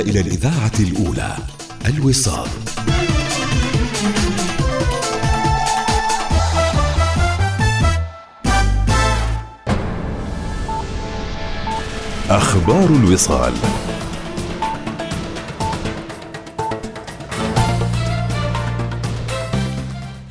إلى الإذاعة الأولى الوصال. أخبار الوصال.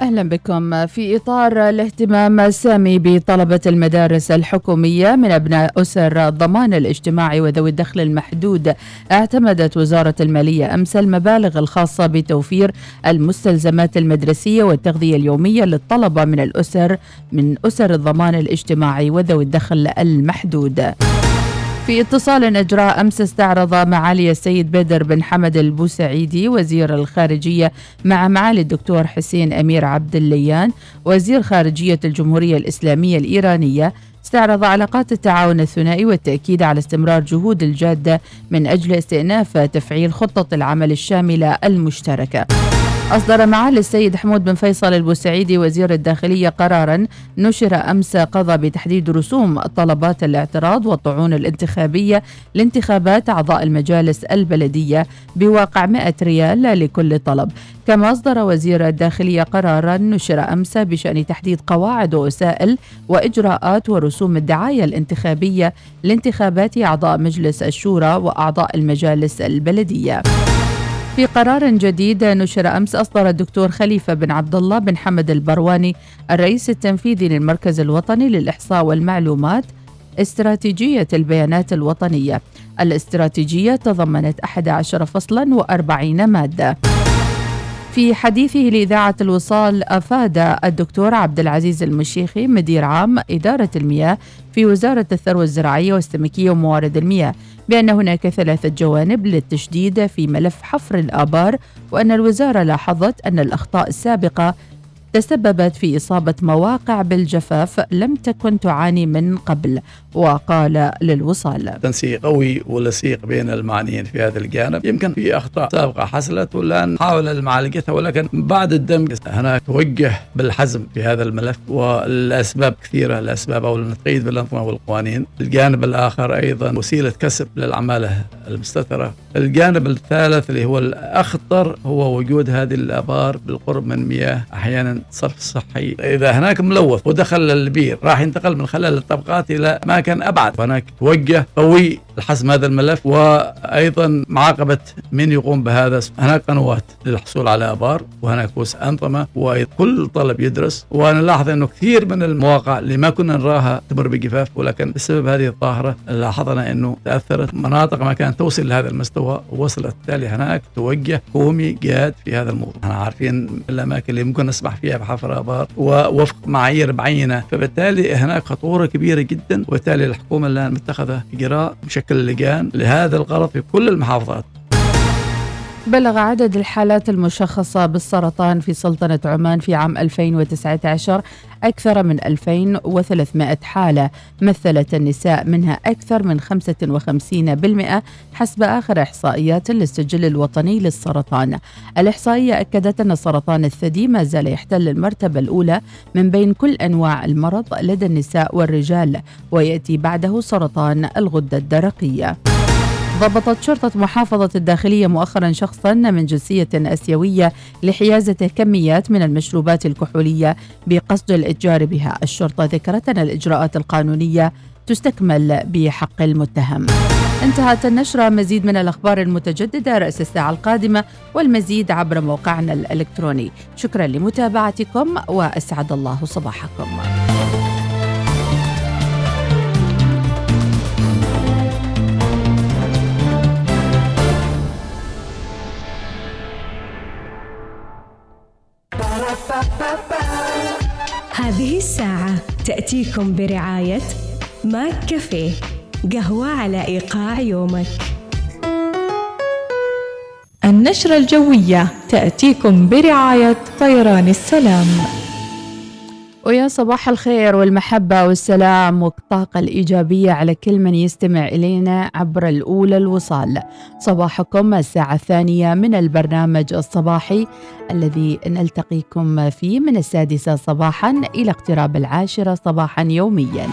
أهلا بكم في إطار الاهتمام السامي بطلبة المدارس الحكومية من أبناء أسر الضمان الاجتماعي وذوي الدخل المحدود اعتمدت وزارة المالية أمس المبالغ الخاصة بتوفير المستلزمات المدرسية والتغذية اليومية للطلبة من الأسر من أسر الضمان الاجتماعي وذوي الدخل المحدود. في اتصال أجراء أمس استعرض معالي السيد بدر بن حمد البوسعيدي وزير الخارجية مع معالي الدكتور حسين أمير عبد الليان وزير خارجية الجمهورية الإسلامية الإيرانية استعرض علاقات التعاون الثنائي والتأكيد على استمرار جهود الجادة من أجل استئناف تفعيل خطة العمل الشاملة المشتركة. أصدر معالي السيد حمود بن فيصل البوسعيدي وزير الداخلية قرارا نشر أمس قضى بتحديد رسوم طلبات الاعتراض والطعون الانتخابية لانتخابات أعضاء المجالس البلدية بواقع 100 ريال لكل طلب. كما أصدر وزير الداخلية قرارا نشر أمس بشأن تحديد قواعد ووسائل وإجراءات ورسوم الدعاية الانتخابية لانتخابات أعضاء مجلس الشورى وأعضاء المجالس البلدية. في قرار جديد نشر أمس أصدر الدكتور خليفة بن عبد الله بن حمد البرواني الرئيس التنفيذي للمركز الوطني للإحصاء والمعلومات استراتيجية البيانات الوطنية. الاستراتيجية تضمنت 11 فصلا و40 مادة. في حديثه لإذاعة الوصال أفاد الدكتور عبد العزيز المشيخي مدير عام إدارة المياه في وزارة الثروة الزراعية والسمكية وموارد المياه بأن هناك ثلاثة جوانب للتشديد في ملف حفر الآبار وأن الوزارة لاحظت أن الأخطاء السابقة تسببت في إصابة مواقع بالجفاف لم تكن تعاني من قبل. وقال للوصال. تنسيق قوي ولصيق بين المعنيين في هذا الجانب. يمكن في أخطاء سابقة حصلت ولا نحاول معالجتها ولكن بعد الدمج هناك توجه بالحزم في هذا الملف. والأسباب كثيرة الأسباب أو نتقيد بالأنظمة والقوانين الجانب الآخر أيضا وسيلة كسب للعمالة المستترة الجانب الثالث اللي هو الأخطر هو وجود هذه الآبار بالقرب من مياه أحيانا صرف صحي. إذا هناك ملوث ودخل البير راح ينتقل من خلال الطبقات إلى أماكن أبعد هناك توجه قوي لحسم هذا الملف وأيضا معاقبة من يقوم بهذا. هناك قنوات للحصول على آبار وهناك وسع أنظمة وكل طلب يدرس. ونلاحظ أنه كثير من المواقع اللي ما كنا نراها تمر بجفاف ولكن بسبب هذه الظاهرة لاحظنا أنه تأثرت. مناطق ما كانت توصل لهذا المستوى ووصلت بالتالي هناك. توجه قومي جاد في هذا الموضوع. إحنا عارفين الأماكن اللي ممكن نسمح فيها بحفر آبار ووفق معايير معينة فبالتالي هناك خطورة كبيرة جدا وبالتالي الحكومة الآن متخذة إجراء بشكل لجان لهذا الغرض في كل المحافظات. بلغ عدد الحالات المشخصة بالسرطان في سلطنة عمان في عام 2019 أكثر من 2300 حالة. مثلت النساء منها أكثر من 55% حسب آخر إحصائيات للسجل الوطني للسرطان. الإحصائية أكدت أن سرطان الثدي ما زال يحتل المرتبة الأولى من بين كل أنواع المرض لدى النساء والرجال ويأتي بعده سرطان الغدة الدرقية. ضبطت شرطة محافظة الداخلية مؤخرا شخصا من جنسية آسيوية لحيازة كميات من المشروبات الكحولية بقصد الإتجار بها. الشرطة ذكرت أن الإجراءات القانونية تستكمل بحق المتهم. انتهت النشرة. مزيد من الأخبار المتجددة رأس الساعة القادمة والمزيد عبر موقعنا الإلكتروني. شكرا لمتابعتكم وأسعد الله صباحكم. هذه الساعة تأتيكم برعاية ماك كافيه قهوة على إيقاع يومك. النشرة الجوية تأتيكم برعاية طيران السلام. ويا صباح الخير والمحبة والسلام والطاقة الإيجابية على كل من يستمع إلينا عبر الأولى الوصال. صباحكم الساعة الثانية من البرنامج الصباحي الذي نلتقيكم فيه من السادسة صباحا إلى اقتراب العاشرة صباحا يوميا.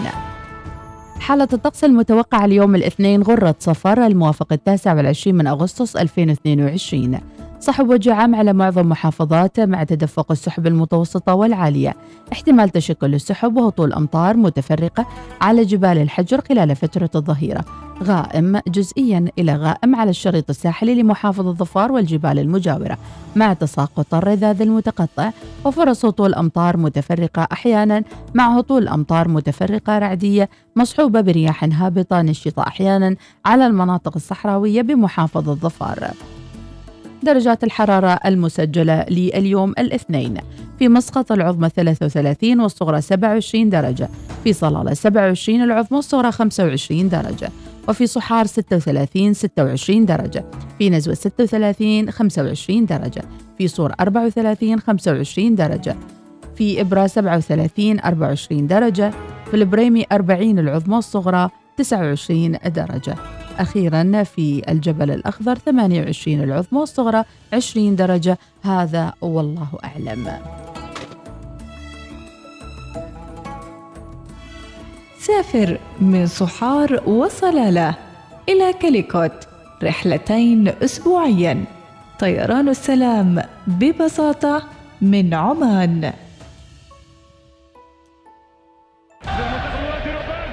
حالة الطقس المتوقع اليوم الاثنين غرة صفر الموافق التاسع والعشرين من أغسطس 2022 صحب وجه عام على معظم محافظات مع تدفق السحب المتوسطة والعالية. احتمال تشكل السحب وهطول أمطار متفرقة على جبال الحجر خلال فترة الظهيرة. غائم جزئيا إلى غائم على الشريط الساحلي لمحافظة ظفار والجبال المجاورة. مع تساقط الرذاذ المتقطع وفرص هطول أمطار متفرقة أحيانا مع هطول أمطار متفرقة رعدية مصحوبة برياح هابطة نشطة أحيانا على المناطق الصحراوية بمحافظة ظفار. درجات الحرارة المسجلة لليوم الاثنين. في مسقط العظمى 33 والصغرى 27 درجة. في صلالة 27 العظمى والصغرى 25 درجة. وفي صحار 36 26 درجة. في نزوة 36 25 درجة. في صور 34 25 درجة. في إبرة 37 24 درجة. في البريمي 40 العظمى والصغرى 29 درجة. أخيرا في الجبل الأخضر 28 العظمى والصغرى 20 درجة. هذا والله أعلم. سافر من صحار وصلالة إلى كاليكوت رحلتين أسبوعيا. طيران السلام ببساطة من عمان.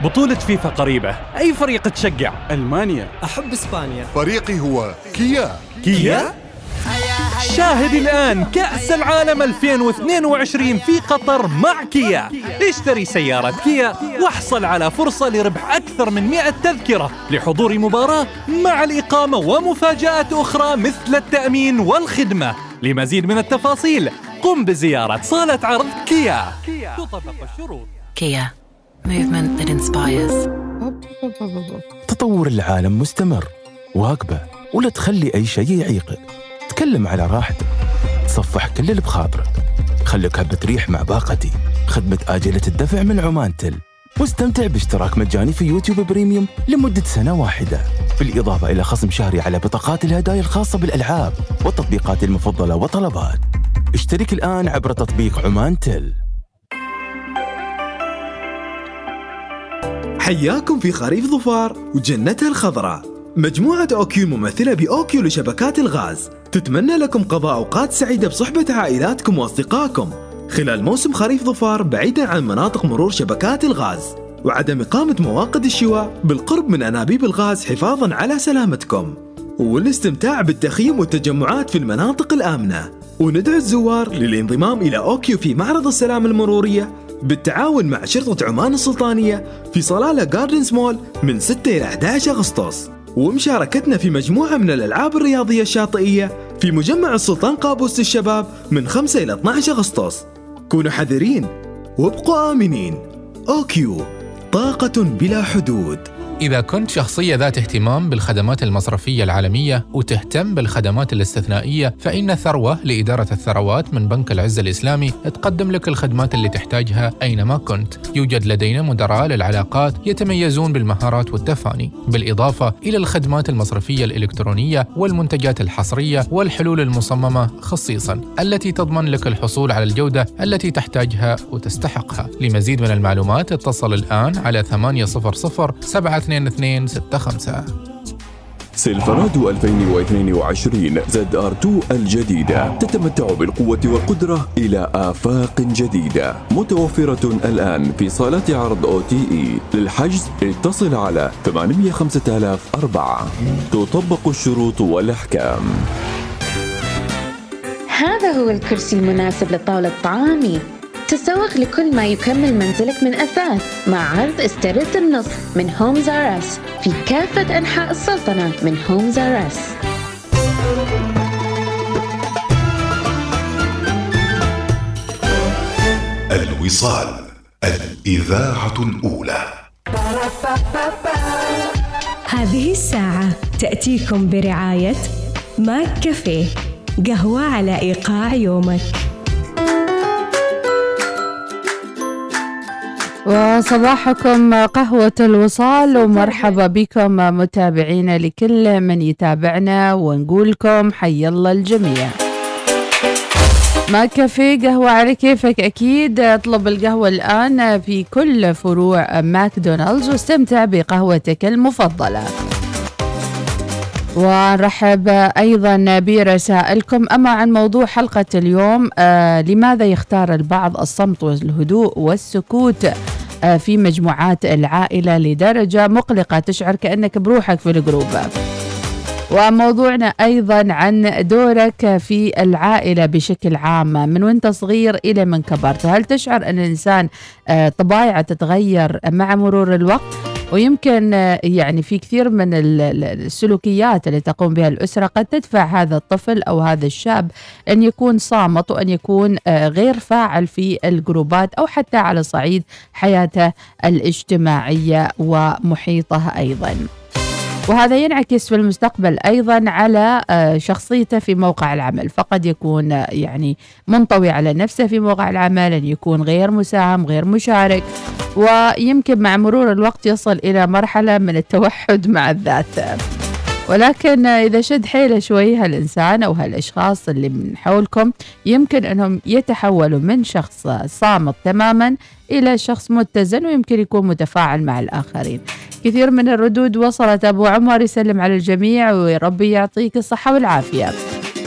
بطولة فيفا قريبة. أي فريق تشجع؟ ألمانيا. أحب إسبانيا. فريقي هو كيا. كيا؟ شاهد الآن كأس العالم 2022 في قطر مع كيا. اشتري سيارة كيا واحصل على فرصة لربح أكثر من 100 تذكرة لحضور مباراة مع الإقامة ومفاجآت أخرى مثل التأمين والخدمة. لمزيد من التفاصيل قم بزيارة صالة عرض كيا. تطبق الشروط. كيا. Movement that inspires. تطور العالم مستمر واقبة ولا تخلي أي شيء يعيقك تكلم على راحتك. تصفح كل اللي بخاطرك. خليك هبة ريح مع باقتي. خدمة آجلة الدفع من عمانتل. واستمتع باشتراك مجاني في YouTube Premium لمدة سنة واحدة. بالإضافة إلى خصم شهري على بطاقات الهدايا الخاصة بالألعاب والتطبيقات المفضلة وطلبات. اشترك الآن عبر تطبيق عمانتل. حياكم في خريف ظفار وجنتها الخضراء. مجموعة OQ الممثلة ب OQ لشبكات الغاز. تتمنى لكم قضاء أوقات سعيدة بصحبة عائلاتكم وأصدقائكم. خلال موسم خريف ظفار بعيدا عن مناطق مرور شبكات الغاز. وعدم إقامة مواقد الشواء بالقرب من أنابيب الغاز حفاظا على سلامتكم. والاستمتاع بالتخييم والتجمعات في المناطق الآمنة. وندعو الزوار للانضمام إلى أوكيو في معرض السلام المرورية بالتعاون مع شرطة عمان السلطانية في صلالة جاردنز مول من 6 إلى 11 أغسطس. ومشاركتنا في مجموعة من الألعاب الرياضية الشاطئية في مجمع السلطان قابوس للشباب من 5 إلى 12 أغسطس. كونوا حذرين وابقوا آمنين. أوكيو طاقة بلا حدود. إذا كنت شخصية ذات اهتمام بالخدمات المصرفية العالمية وتهتم بالخدمات الاستثنائية فإن ثروة لإدارة الثروات من بنك العز الإسلامي تقدم لك الخدمات اللي تحتاجها أينما كنت. يوجد لدينا مدراء للعلاقات يتميزون بالمهارات والتفاني بالإضافة إلى الخدمات المصرفية الإلكترونية والمنتجات الحصرية والحلول المصممة خصيصا التي تضمن لك الحصول على الجودة التي تحتاجها وتستحقها. لمزيد من المعلومات اتصل الآن على 800 7 2265 سيلفرادو 2022 ZR 2 الجديدة. تتمتع بالقوة والقدرة إلى آفاق جديدة. متوفرة الآن في صالات عرض OTE. للحجز اتصل على 805004 تطبق الشروط والأحكام. هذا هو الكرسي المناسب لطاولة طعامي تسوق لكل ما يكمل منزلك من أثاث مع عرض استرد النص من Homes R Us في كافة أنحاء السلطنة من هومز ار اس الوصال الإذاعة الأولى. هذه الساعة تأتيكم برعاية McCafé قهوة على إيقاع يومك. وصباحكم قهوة الوصال ومرحبا بكم متابعينا لكل من يتابعنا ونقولكم حي الله الجميع. ما كافيه قهوة على كيفك؟ أكيد اطلب القهوة الآن في كل فروع ماكدونالدز واستمتع بقهوتك المفضلة. ونرحب أيضا برسائلكم. أما عن موضوع حلقة اليوم آه لماذا يختار البعض الصمت والهدوء والسكوت؟ آه في مجموعات العائلة لدرجة مقلقة. تشعر كأنك بروحك في الجروب. وموضوعنا أيضا عن دورك في العائلة بشكل عام. من وانت صغير إلى من كبرت؟ هل تشعر أن الإنسان آه، طبايعه تتغير مع مرور الوقت؟ ويمكن آه، يعني في كثير من ال- ال- السلوكيات اللي تقوم بها الأسرة قد تدفع هذا الطفل أو هذا الشاب أن يكون صامت وأن يكون آه، غير فاعل في الجروبات أو حتى على صعيد حياته الاجتماعية ومحيطه أيضا. وهذا ينعكس في المستقبل أيضا على آه، شخصيته في موقع العمل. فقد يكون آه، يعني منطوي على نفسه في موقع العمل أن يكون غير مساهم غير مشارك ويمكن مع مرور الوقت يصل إلى مرحلة من التوحد مع الذات. ولكن إذا شد حيله شوي هالإنسان أو هالأشخاص اللي من حولكم يمكن أنهم يتحولوا من شخص صامت تماما إلى شخص متزن ويمكن يكون متفاعل مع الآخرين. كثير من الردود وصلت أبو عمر يسلم على الجميع وربي يعطيك الصحة والعافية.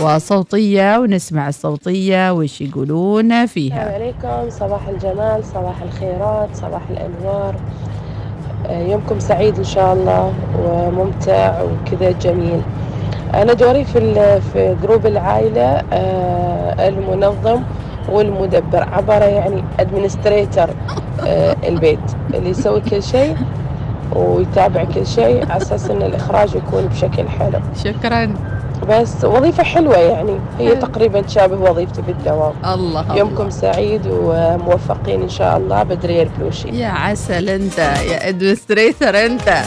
وصوتية ونسمع الصوتية وش يقولون فيها. السلام عليكم صباح الجمال صباح الخيرات صباح الأنوار. يومكم سعيد إن شاء الله وممتع وكذا جميل. أنا دوري في في group العائلة آه، المنظم والمدبر عبارة يعني administrator البيت اللي يسوي كل شيء ويتابع كل شيء على أساس إن الإخراج يكون بشكل حلو. شكرا. بس وظيفة حلوة يعني. هي تقريبا تشابه وظيفتي بالدوام. الله يومكم سعيد وموفقين إن شاء الله بدرية البلوشي يا عسل أنت يا administrator أنت.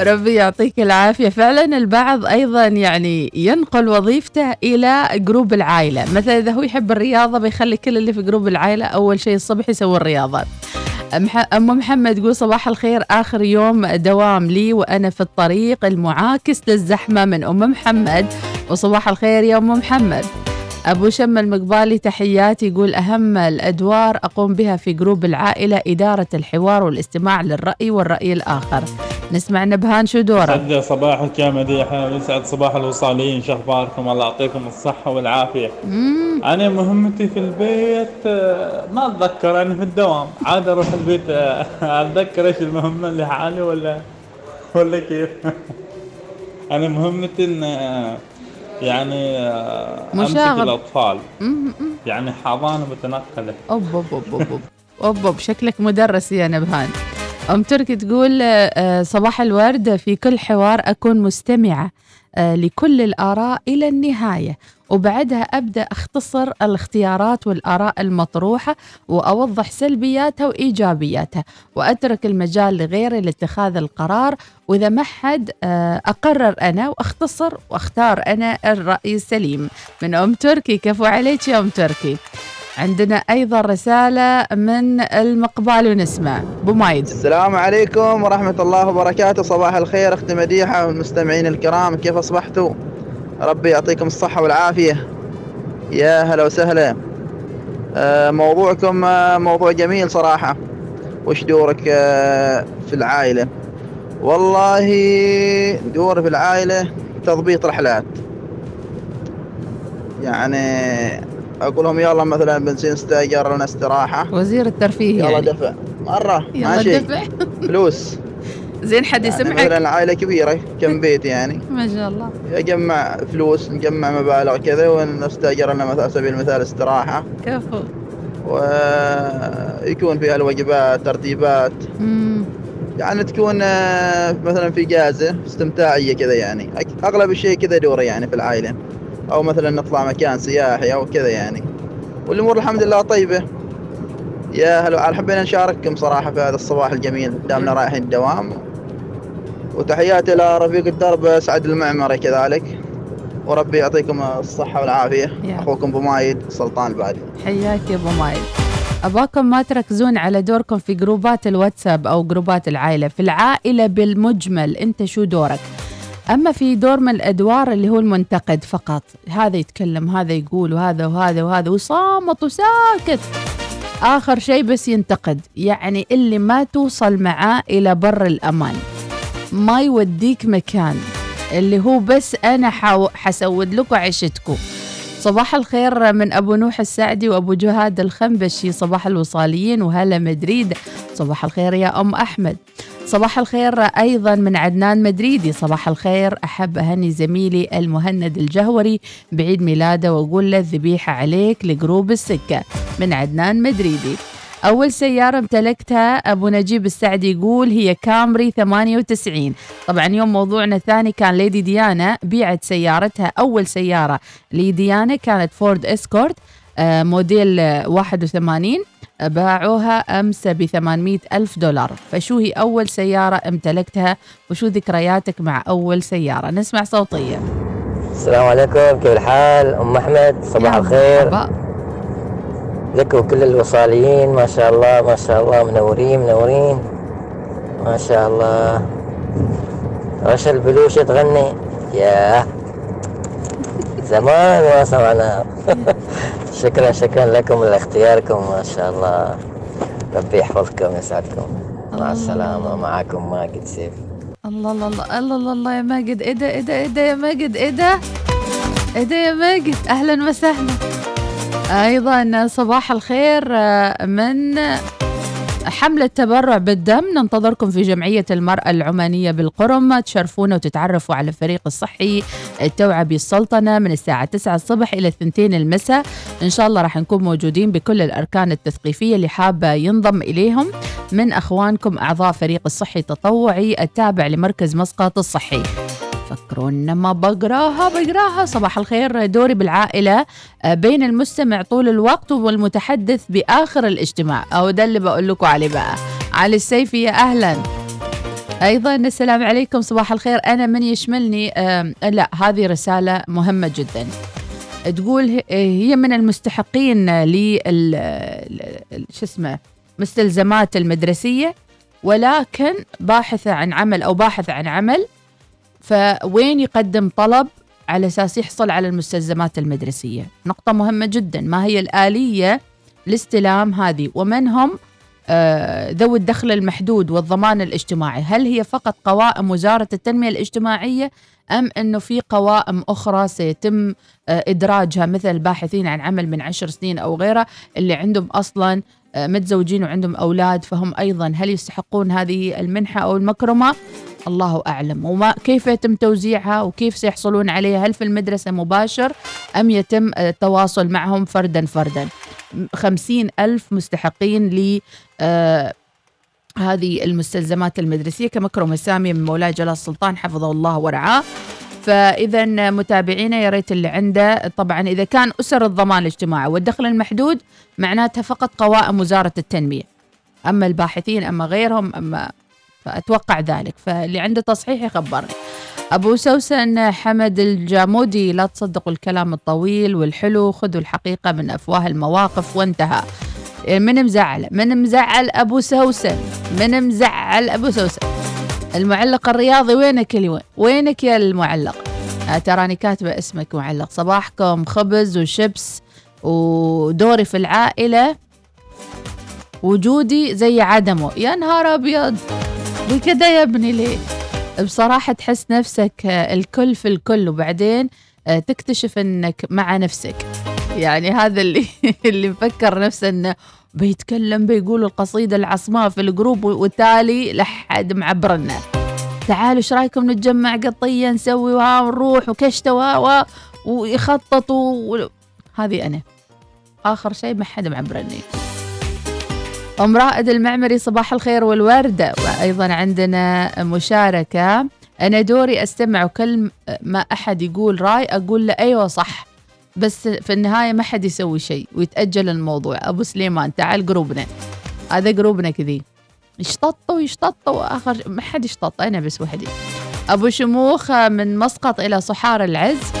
ربي يعطيك العافية. فعلا البعض أيضا يعني ينقل وظيفته إلى group العائلة. مثلا إذا هو يحب الرياضة بيخلي كل اللي في group العائلة أول شيء الصبح يسوي الرياضة. أم- محمد تقول صباح الخير. آخر يوم دوام لي وأنا في الطريق المعاكس للزحمة من أم محمد. وصباح الخير يا أم محمد. أبو شم المقبالي تحياتي يقول أهم الأدوار أقوم بها في group العائلة إدارة الحوار والاستماع للرأي والرأي الآخر. نسمع نبهان شو يسعد صباحك يا مديحة ويسعد صباح الوصاليين شو اخباركم الله يعطيكم الصحة والعافية. أنا مهمتي في البيت آه، ما أتذكر أنا في الدوام. عاد أروح البيت آه، أتذكر إيش المهمة اللي حالي ولا ولا كيف؟ أنا مهمتي إن آه، يعني آه، مشاغب. الأطفال. مم، مم. يعني حضانة متنقلة أوب أوب أوب أوب أوب. أوب أوب. شكلك مدرس يا نبهان. أم تركي تقول آه، صباح الورد. في كل حوار أكون مستمعة آه، لكل الآراء إلى النهاية. وبعدها أبدأ أختصر الاختيارات والآراء المطروحة وأوضح سلبياتها وإيجابياتها وأترك المجال لغيري لاتخاذ القرار. وإذا ما حد آه، أقرر أنا وأختصر وأختار أنا الرأي السليم. من أم تركي كفو عليك يا أم تركي. عندنا أيضا رسالة من المقبال ونسمع. بومايد السلام عليكم ورحمة الله وبركاته. صباح الخير أختي مديحة والمستمعين الكرام. كيف أصبحتوا؟ ربي يعطيكم الصحة والعافية. يا هلا وسهلا. آه، موضوعكم آه، موضوع جميل صراحة. وش دورك آه، في العائلة؟ والله دوري في العائلة تضبيط رحلات. يعني أقول لهم يلا مثلا بنزين استأجر لنا استراحة. وزير الترفيه يلا يعني. دفع. مرة يلا ماشي. دفع. فلوس. زين حد يعني يسمعك؟ مثلا العائلة كبيرة كم بيت يعني؟ ما شاء الله. يجمع فلوس نجمع مبالغ كذا ونستأجر لنا مثلا على سبيل المثال استراحة. كفو. ويكون فيها الوجبات ترتيبات. مم. يعني تكون آه، مثلا في جازة استمتاعية كذا يعني. أغلب الشيء كذا دوري يعني في العائلة. أو مثلا نطلع مكان سياحي أو كذا يعني. والأمور الحمد لله طيبة. يا هلا حبينا نشارككم صراحة في هذا الصباح الجميل. دامنا رايحين الدوام وتحياتي لرفيق الدرب سعد المعمري كذلك. وربي يعطيكم الصحة والعافية. يا. أخوكم بومايد سلطان البادي حياك يا أبو مايل أباكم ما تركزون على دوركم في جروبات الواتساب أو جروبات العائلة في العائلة بالمجمل أنت شو دورك؟ أما في دور من الأدوار اللي هو المنتقد فقط هذا يتكلم هذا يقول وهذا وهذا وهذا وصامت وساكت. آخر شيء بس ينتقد يعني اللي ما توصل معاه إلى بر الأمان. ما يوديك مكان اللي هو بس أنا حسود لكم عيشتكم. صباح الخير من أبو نوح السعدي وأبو جهاد الخنبشي صباح الوصاليين وهلا مدريد. صباح الخير يا أم أحمد. صباح الخير أيضا من عدنان مدريدي. صباح الخير أحب أهني زميلي المهند الجهوري. بعيد ميلاده وأقول له الذبيحة عليك ل group السكة. من عدنان مدريدي. أول سيارة امتلكتها أبو نجيب السعدي يقول هي كامري 98 طبعا يوم موضوعنا الثاني كان ليدي ديانا بيعت سيارتها أول سيارة لديانا كانت فورد إسكورت آه، موديل آه، 81 آه، باعوها أمس ب 800 ألف دولار. فشو هي أول سيارة امتلكتها؟ وشو ذكرياتك مع أول سيارة؟ نسمع صوتية. السلام عليكم كيف الحال؟ أم أحمد صباح الخير. لك وكل الوصاليين ما شاء الله ما شاء الله منورين منورين. ما شاء الله. رشا البلوش تغني. ياه. زمان ما سمعنا. شكرا شكرا لكم لاختياركم. ما شاء الله. ربي يحفظكم يسعدكم. مع السلامة. معكم ماجد سيف. الله الله الله. الله الله, الله يا ماجد. إيه ده إيه ده إيه ده يا ماجد؟ إيه ده؟ إيه ده يا ماجد؟ أهلا وسهلا. أيضا صباح الخير آه، من حملة تبرع بالدم ننتظركم في جمعية المرأة العمانية بالقرم. تشرفونا وتتعرفوا على الفريق الصحي التوعى بالسلطنة من الساعة 9 الصبح إلى 2 المساء. إن شاء الله راح نكون موجودين بكل الأركان التثقيفية اللي حابة ينضم إليهم. من أخوانكم أعضاء فريق الصحي التطوعي التابع لمركز مسقط الصحي. فكرونا ما بقراها بقراها. صباح الخير. دوري بالعائلة آه، بين المستمع طول الوقت والمتحدث بآخر الاجتماع. أو ده اللي بقول لكم عليه بقى. علي السيفي يا أهلا. أيضا السلام عليكم. صباح الخير. أنا من يشملني لا هذه رسالة مهمة جدا. تقول ه- هي من المستحقين لل شو اسمه مستلزمات المدرسية ولكن باحثة عن عمل أو باحث عن عمل فوين يقدم طلب على أساس يحصل على المستلزمات المدرسية؟ نقطة مهمة جدا. ما هي الآلية لاستلام هذه؟ ومن هم آه، ذوي الدخل المحدود والضمان الاجتماعي؟ هل هي فقط قوائم وزارة التنمية الاجتماعية أم إنه في قوائم أخرى سيتم آه، إدراجها؟ مثل الباحثين عن عمل من عشر سنين أو غيره اللي عندهم أصلا آه، متزوجين وعندهم أولاد فهم أيضا هل يستحقون هذه المنحة أو المكرمة؟ الله أعلم. وما كيف يتم توزيعها وكيف سيحصلون عليها؟ هل في المدرسة مباشر أم يتم التواصل معهم فردا فردا؟ خمسين ألف مستحقين ل آه، هذه المستلزمات المدرسية. كمكرمة سامية من مولاي جلال السلطان حفظه الله ورعاه. فإذا متابعينا يا ريت اللي عنده. طبعا إذا كان أسر الضمان الاجتماعي والدخل المحدود معناتها فقط قوائم وزارة التنمية. أما الباحثين أما غيرهم أما فأتوقع ذلك. فاللي عنده تصحيح يخبرني. أبو سوسن حمد الجامودي لا تصدقوا الكلام الطويل والحلو خذوا الحقيقة من أفواه المواقف وانتهى. من مزعل من مزعل أبو سوسن من مزعل أبو سوسن المعلق الرياضي وينك اليوم وينك يا المعلق؟ آه، تراني كاتبة اسمك معلق. صباحكم خبز وشبس ودوري في العائلة. وجودي زي عدمه. يا نهار أبيض! كده يا ابني ليه؟ بصراحة تحس نفسك آه، الكل في الكل وبعدين آه، تكتشف إنك مع نفسك. يعني هذا اللي اللي مفكر نفسه إنه بيتكلم بيقول القصيدة العصماء في الجروب والتالي لحد معبرنا تعالوا إيش رأيكم نتجمع قطية نسوي وها ونروح وكشتة وها ويخططوا و... هذه أنا. آخر شيء ما حد معبرني أم رائد المعمري صباح الخير والوردة وأيضا عندنا مشاركة. أنا دوري أستمع وكل ما أحد يقول رأي أقول له أيوة صح. بس في النهاية ما حد يسوي شيء ويتأجل الموضوع. أبو سليمان تعال جروبنا هذا جروبنا كذي. يشططوا يشططوا آخر ما حد يشطط أنا بس وحدي. أبو شموخ من مسقط إلى صحار العز.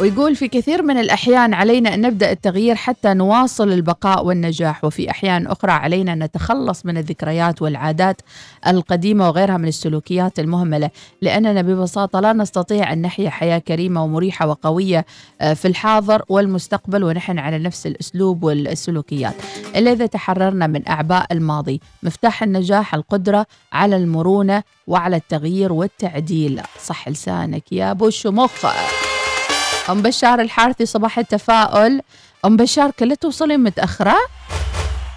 ويقول في كثير من الأحيان علينا أن نبدأ التغيير حتى نواصل البقاء والنجاح وفي أحيان أخرى علينا أن نتخلص من الذكريات والعادات القديمة وغيرها من السلوكيات المهملة لأننا ببساطة لا نستطيع أن نحيا حياة كريمة ومريحة وقوية آه، في الحاضر والمستقبل ونحن على نفس الأسلوب والسلوكيات. إلا إذا تحررنا من أعباء الماضي مفتاح النجاح القدرة على المرونة وعلى التغيير والتعديل. صح لسانك يا أبو شمخ أم بشار الحارثي صباح التفاؤل. أم بشار كلها توصلين متأخرة؟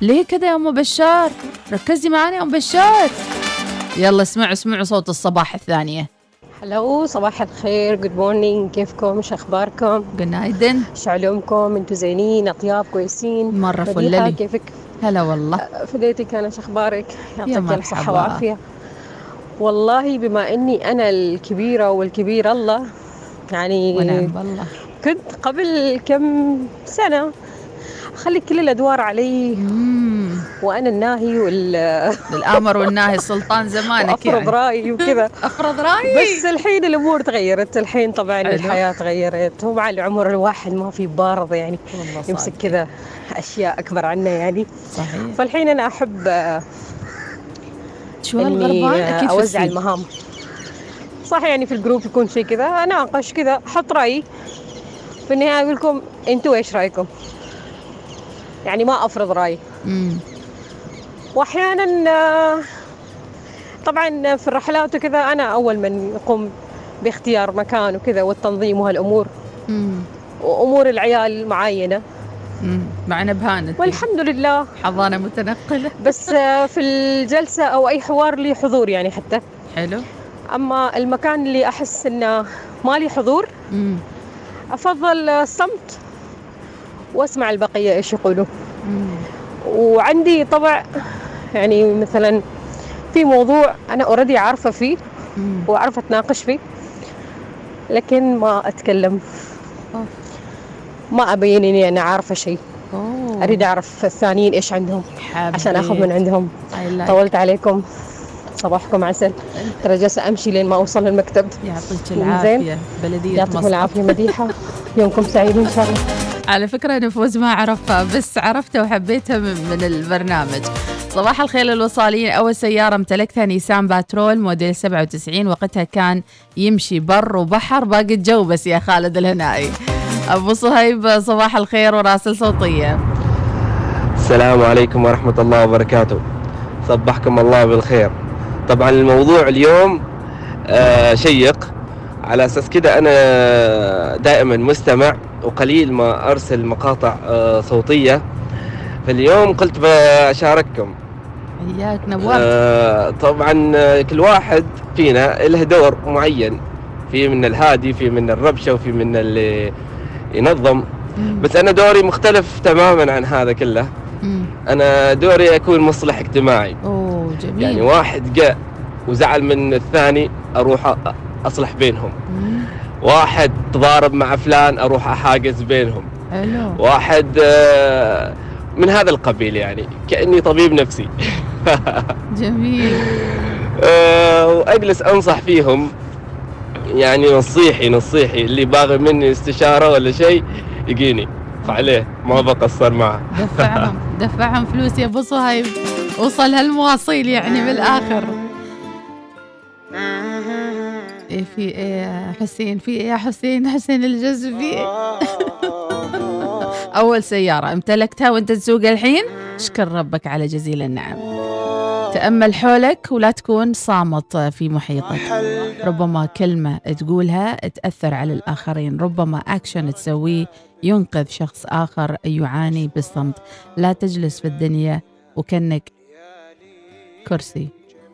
ليه كذا يا أم بشار؟ ركزي معنا يا أم بشار. يلا اسمعوا اسمعوا صوت الصباح الثانية. هلو صباح الخير good morning كيفكم؟ إيش أخباركم؟ günaydın إيش علومكم؟ أنتوا زينين أطياب كويسين؟ مرة مديحة، فللي. كيفك؟ هلا والله. فديتك أنا إيش أخبارك؟ يعطيك مرحبا. الصحة والعافية والله بما إني أنا الكبيرة والكبير الله يعني ونعم بالله. كنت قبل كم سنة اخلي كل الأدوار علي. وأنا الناهي وال الامر والناهي السلطان زمانك وأفرض يعني. رأيي وكذا. أفرض رأيي. بس الحين الأمور تغيرت الحين طبعا. الحياة تغيرت. ومع العمر الواحد ما في بارض يعني يمسك كذا أشياء أكبر عنه يعني. صحيح. فالحين أنا أحب شو هالغربان؟ أكيد أوزع. المهام. صح يعني في الجروب يكون شيء كذا. أناقش كذا أحط رايي في النهاية أقول لكم أنتوا إيش رأيكم؟ يعني ما أفرض رايي. واحيانا طبعا في الرحلات وكذا أنا أول من يقوم باختيار مكان وكذا والتنظيم وهالأمور. مم. وأمور العيال معينة. مم. معنا بهانت والحمد لله. حضانة متنقلة. بس آه، في الجلسة أو أي حوار لي حضور يعني حتى. حلو. أما المكان اللي أحس إنه ما لي حضور مم. أفضل الصمت وأسمع البقية إيش يقولوا مم. وعندي طبع يعني مثلا في موضوع أنا اوريدي عارفة فيه مم. واعرف أتناقش فيه لكن ما أتكلم. ما أبين إني أنا عارفة شيء. أريد أعرف الثانيين إيش عندهم عشان آخذ من عندهم. طولت عليكم صباحكم عسل. ترى جالسة أمشي لين ما أوصل المكتب يعطيك. العافية. بلدية يعطيكم. العافية مديحة. يومكم سعيد إن شاء الله. على فكرة نفوز ما عرفها بس عرفتها وحبيتها من, من البرنامج. صباح الخير الوصاليين أول سيارة امتلكتها نيسان باترول موديل 97 وقتها كان يمشي بر وبحر باقي الجو بس يا خالد الهنائي. أبو صهيب صباح الخير وراسل صوتية. السلام عليكم ورحمة الله وبركاته. صبحكم الله بالخير. طبعا الموضوع اليوم آه شيق. على أساس كده أنا دائما مستمع وقليل ما أرسل مقاطع آه صوتية. فاليوم قلت بشارككم حياك آه طبعا آه، كل واحد فينا له دور معين. في من الهادي في من الربشة وفي من اللي ينظم. بس أنا دوري مختلف تماما عن هذا كله. أنا دوري أكون مصلح اجتماعي. أوه. جميل. يعني واحد جاء وزعل من الثاني أروح أصلح بينهم. مم. واحد تضارب مع فلان أروح أحاجز بينهم. حلو. واحد آه، من هذا القبيل يعني كأني طبيب نفسي. جميل. آه، وأجلس أنصح فيهم. يعني نصيحي نصيحي اللي باغي مني استشارة ولا شيء يجيني. فعليه ما بقصر معه. دفعهم دفعهم فلوس يا أبو صهيب. وصل هالمواصيل يعني بالآخر. إيه في إيه يا حسين؟ في إيه يا حسين؟ حسين الجزء في إيه؟ أول سيارة امتلكتها وأنت تسوق الحين؟ اشكر ربك على جزيل النعم. تأمل حولك ولا تكون صامت في محيطك. ربما كلمة تقولها تأثر على الآخرين. ربما اكشن تسويه ينقذ شخص آخر يعاني بالصمت. لا تجلس في الدنيا وكأنك كرسي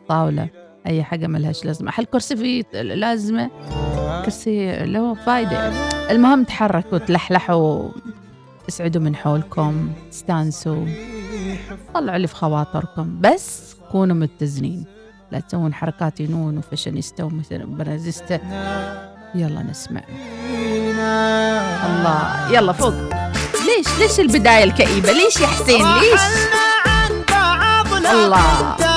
طاولة أي حاجة ملهاش لازمة. هل كرسي فيه لازمة؟ كرسي له فايدة. المهم تحركوا تلحلحوا اسعدوا من حولكم استانسوا طلعوا اللي في خواطركم. بس كونوا متزنين. لا تسوون حركات ينون وفاشينيستا وبرازيستا. يلا نسمع. الله يلا فوق. ليش ليش البداية الكئيبة؟ ليش يا حسين؟ ليش؟ الله.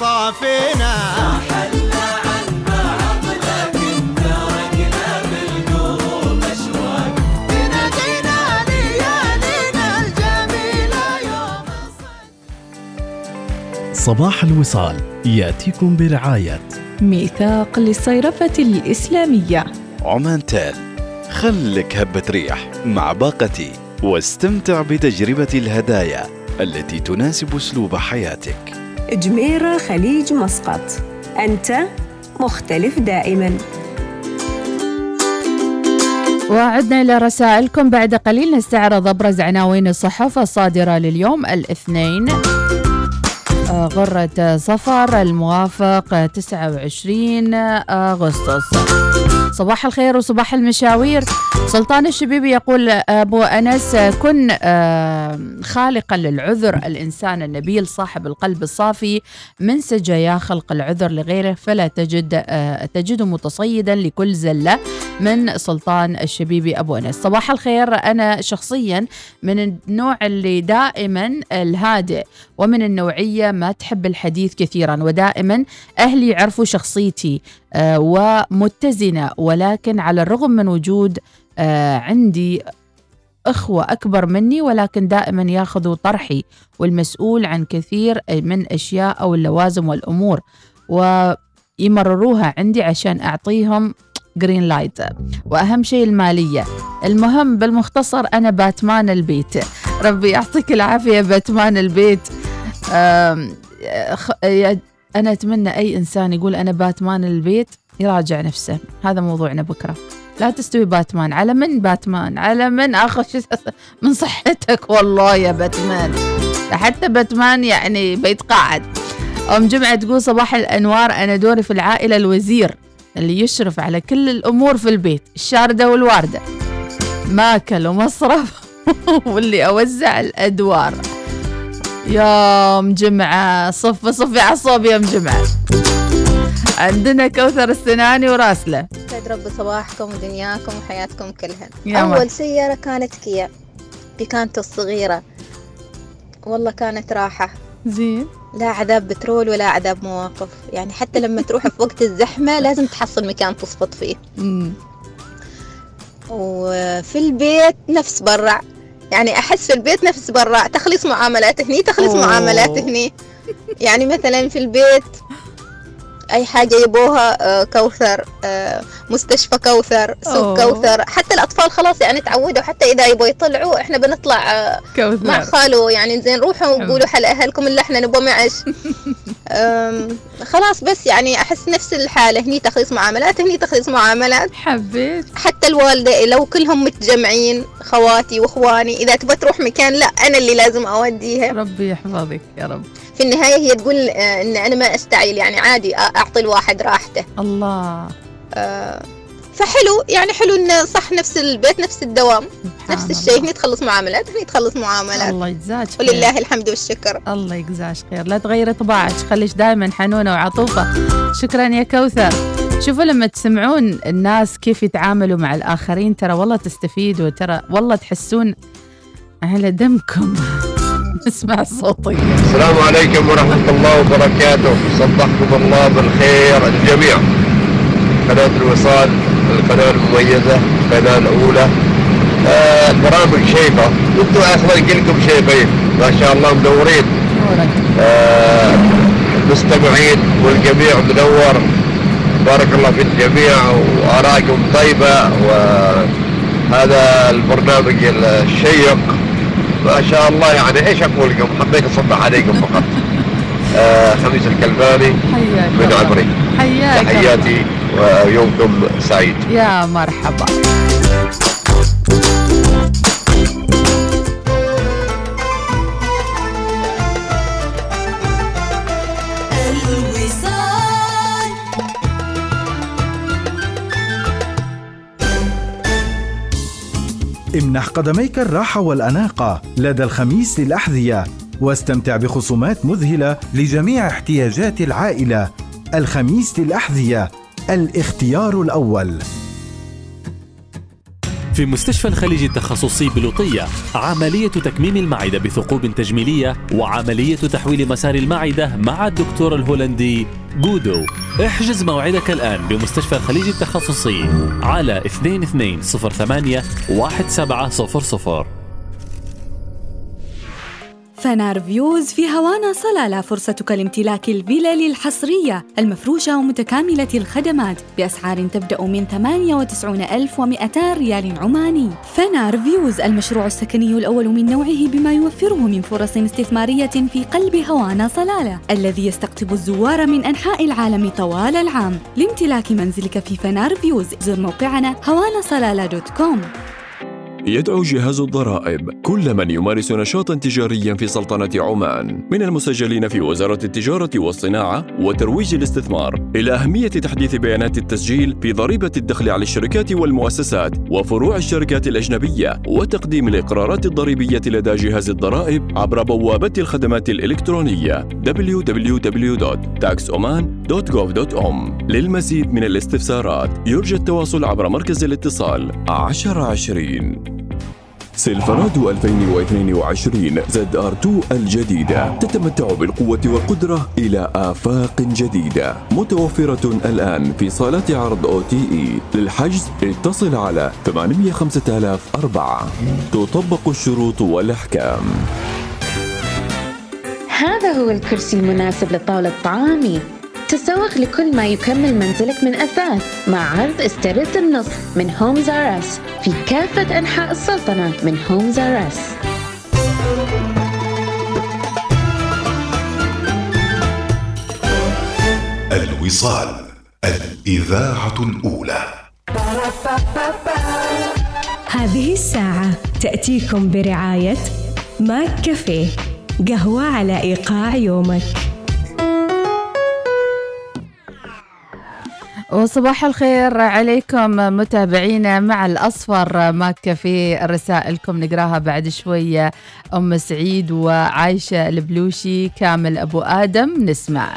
ما تصافينا تنادينا ليالينا الجميلة يوم صباح الوصال ياتيكم برعاية ميثاق للصيرفة الإسلامية. عمان تال خلك هبة ريح مع باقتي واستمتع بتجربة الهدايا التي تناسب أسلوب حياتك. جميرة خليج مسقط. أنت مختلف دائما. وعدنا إلى رسائلكم. بعد قليل نستعرض أبرز عناوين الصحف الصادرة لليوم. الاثنين آه، غرة صفر الموافق 29 أغسطس. صباح الخير وصباح المشاوير. سلطان الشبيبي يقول أبو أنس كن آه، خالقا للعذر. الإنسان النبيل صاحب القلب الصافي. من سجايا خلق العذر لغيره فلا تجد آه، تجده متصيدا لكل زلة. من سلطان الشبيبي أبو أنس. صباح الخير. أنا شخصيا من النوع اللي دائما الهادئ ومن النوعية ما تحب الحديث كثيرا ودائما أهلي يعرفوا شخصيتي آه، ومتزنة ولكن على الرغم من وجود آه، عندي أخوة أكبر مني ولكن دائما ياخذوا طرحي والمسؤول عن كثير من أشياء أو اللوازم والأمور ويمرروها عندي عشان أعطيهم green light وأهم شيء المالية. المهم بالمختصر أنا باتمان البيت. ربي يعطيك العافية باتمان البيت. أنا أتمنى أي إنسان يقول أنا باتمان البيت يراجع نفسه. هذا موضوعنا بكرة. لا تستوي باتمان. على من باتمان؟ على من؟ آخر شيء من صحتك والله يا باتمان. حتى باتمان يعني بيتقاعد. أم جمعة تقول صباح الأنوار أنا دوري في العائلة الوزير. اللي يشرف على كل الأمور في البيت الشاردة والواردة. ماكل ومصرف واللي أوزع الأدوار. يا ام جمعة صف صفي اعصابي يا ام جمعة. عندنا كوثر السناني وراسلة. يسعد رب صباحكم ودنياكم وحياتكم كلها. أول سيارة كانت كيا؟ بيكانتو الصغيرة. والله كانت راحة. زين. لا عذاب بترول ولا عذاب مواقف. يعني حتى لما تروح في وقت الزحمة لازم تحصل مكان تصفط فيه. مم. وفي البيت نفس برع يعني أحس في البيت نفس برع تخلص معاملات هني تخلص أوه. معاملات هني. يعني مثلا في البيت أي حاجة يبوها آه، كوثر آه، مستشفى كوثر سوق أوه. كوثر. حتى الأطفال خلاص يعني تعودوا حتى إذا يبوا يطلعوا إحنا بنطلع آه، كوثر. مع خالو يعني زين روحوا وقولوا حل أهلكم اللي إحنا نبغى معش. خلاص بس يعني أحس نفس الحالة هني تخليص معاملات هني تخليص معاملات. حبيت. حتى الوالدة لو كلهم متجمعين خواتي وإخواني إذا تبغى تروح مكان لا أنا اللي لازم أوديها. ربي يحفظك يا رب. في النهاية هي تقول آه، إن أنا ما أستعجل يعني عادي أ- أعطي الواحد راحته. الله. آه، فحلو. يعني حلو إن صح نفس البيت نفس الدوام نفس الشيء هني تخلص معاملات هني تخلص معاملات. الله يجزاك خير. ولله الحمد والشكر. الله يجزاك خير. لا تغيري طباعك خليش دائما حنونة وعطوفة. شكرا يا كوثر. شوفوا لما تسمعون الناس كيف يتعاملوا مع الآخرين ترى والله تستفيدوا ترى والله تحسون على دمكم. نسمع صوتي. السلام عليكم ورحمة الله وبركاته. صبحكم الله بالخير الجميع. قناة الوصال القناة المميزة القناة الأولى. آه البرامج شيقة وأنتم أصلا كلكم شيقين ما شاء الله مدورين. آه المستمعين والجميع منور بارك الله في الجميع وآرائكم طيبة. وهذا البرنامج الشيق. ما شاء الله يعني إيش أقول لكم؟ حبيت اصبح عليكم فقط. آه خميس الكلباني. من. عمري. تحياتي. ويومكم سعيد. يا مرحبا. امنح قدميك الراحة والأناقة لدى الخميس للأحذية واستمتع بخصومات مذهلة لجميع احتياجات العائلة. الخميس للأحذية الاختيار الأول. في مستشفى الخليج التخصصي بلوطية عملية تكميم المعدة بثقوب تجميلية وعملية تحويل مسار المعدة مع الدكتور الهولندي جودو. احجز موعدك الآن بمستشفى الخليج التخصصي على 2208 1700 فنار فيوز في هوانا صلالة فرصتك لامتلاك الفلل الحصرية المفروشة ومتكاملة الخدمات بأسعار تبدأ من 98200 ريال عماني. فنار Views المشروع السكني الأول من نوعه بما يوفره من فرص استثمارية في قلب هوانا صلالة الذي يستقطب الزوار من أنحاء العالم طوال العام. لامتلاك منزلك في فنار Views زر موقعنا هوانا صلالة dot com. يدعو جهاز الضرائب. كل من يمارس نشاطا تجاريا في سلطنة عمان. من المسجلين في وزارة التجارة والصناعة وترويج الاستثمار. إلى أهمية تحديث بيانات التسجيل في ضريبة الدخل على الشركات والمؤسسات وفروع الشركات الأجنبية وتقديم الإقرارات الضريبية لدى جهاز الضرائب عبر بوابة الخدمات الإلكترونية www.taxoman.gov.om للمزيد من الاستفسارات يرجى التواصل عبر مركز الاتصال 1020 سيلفرادو 2022 ZR 2 الجديدة. تتمتع بالقوة والقدرة إلى آفاق جديدة. متوفرة الآن في صالات عرض OTE. للحجز اتصل على 805004 تطبق الشروط والأحكام. هذا هو الكرسي المناسب لطاولة طعامي. تسوق لكل ما يكمل منزلك من أثاث مع عرض استرد النصف من Homes R Us في كافة أنحاء السلطنة من Homes R Us الوصال الإذاعة الأولى. هذه الساعة تأتيكم برعاية ماك كافيه قهوة على إيقاع يومك. وصباح الخير عليكم متابعينا مع الأصفر ماك في رسائلكم. نقراها بعد شوية أم سعيد وعايشة البلوشي كامل أبو آدم نسمع.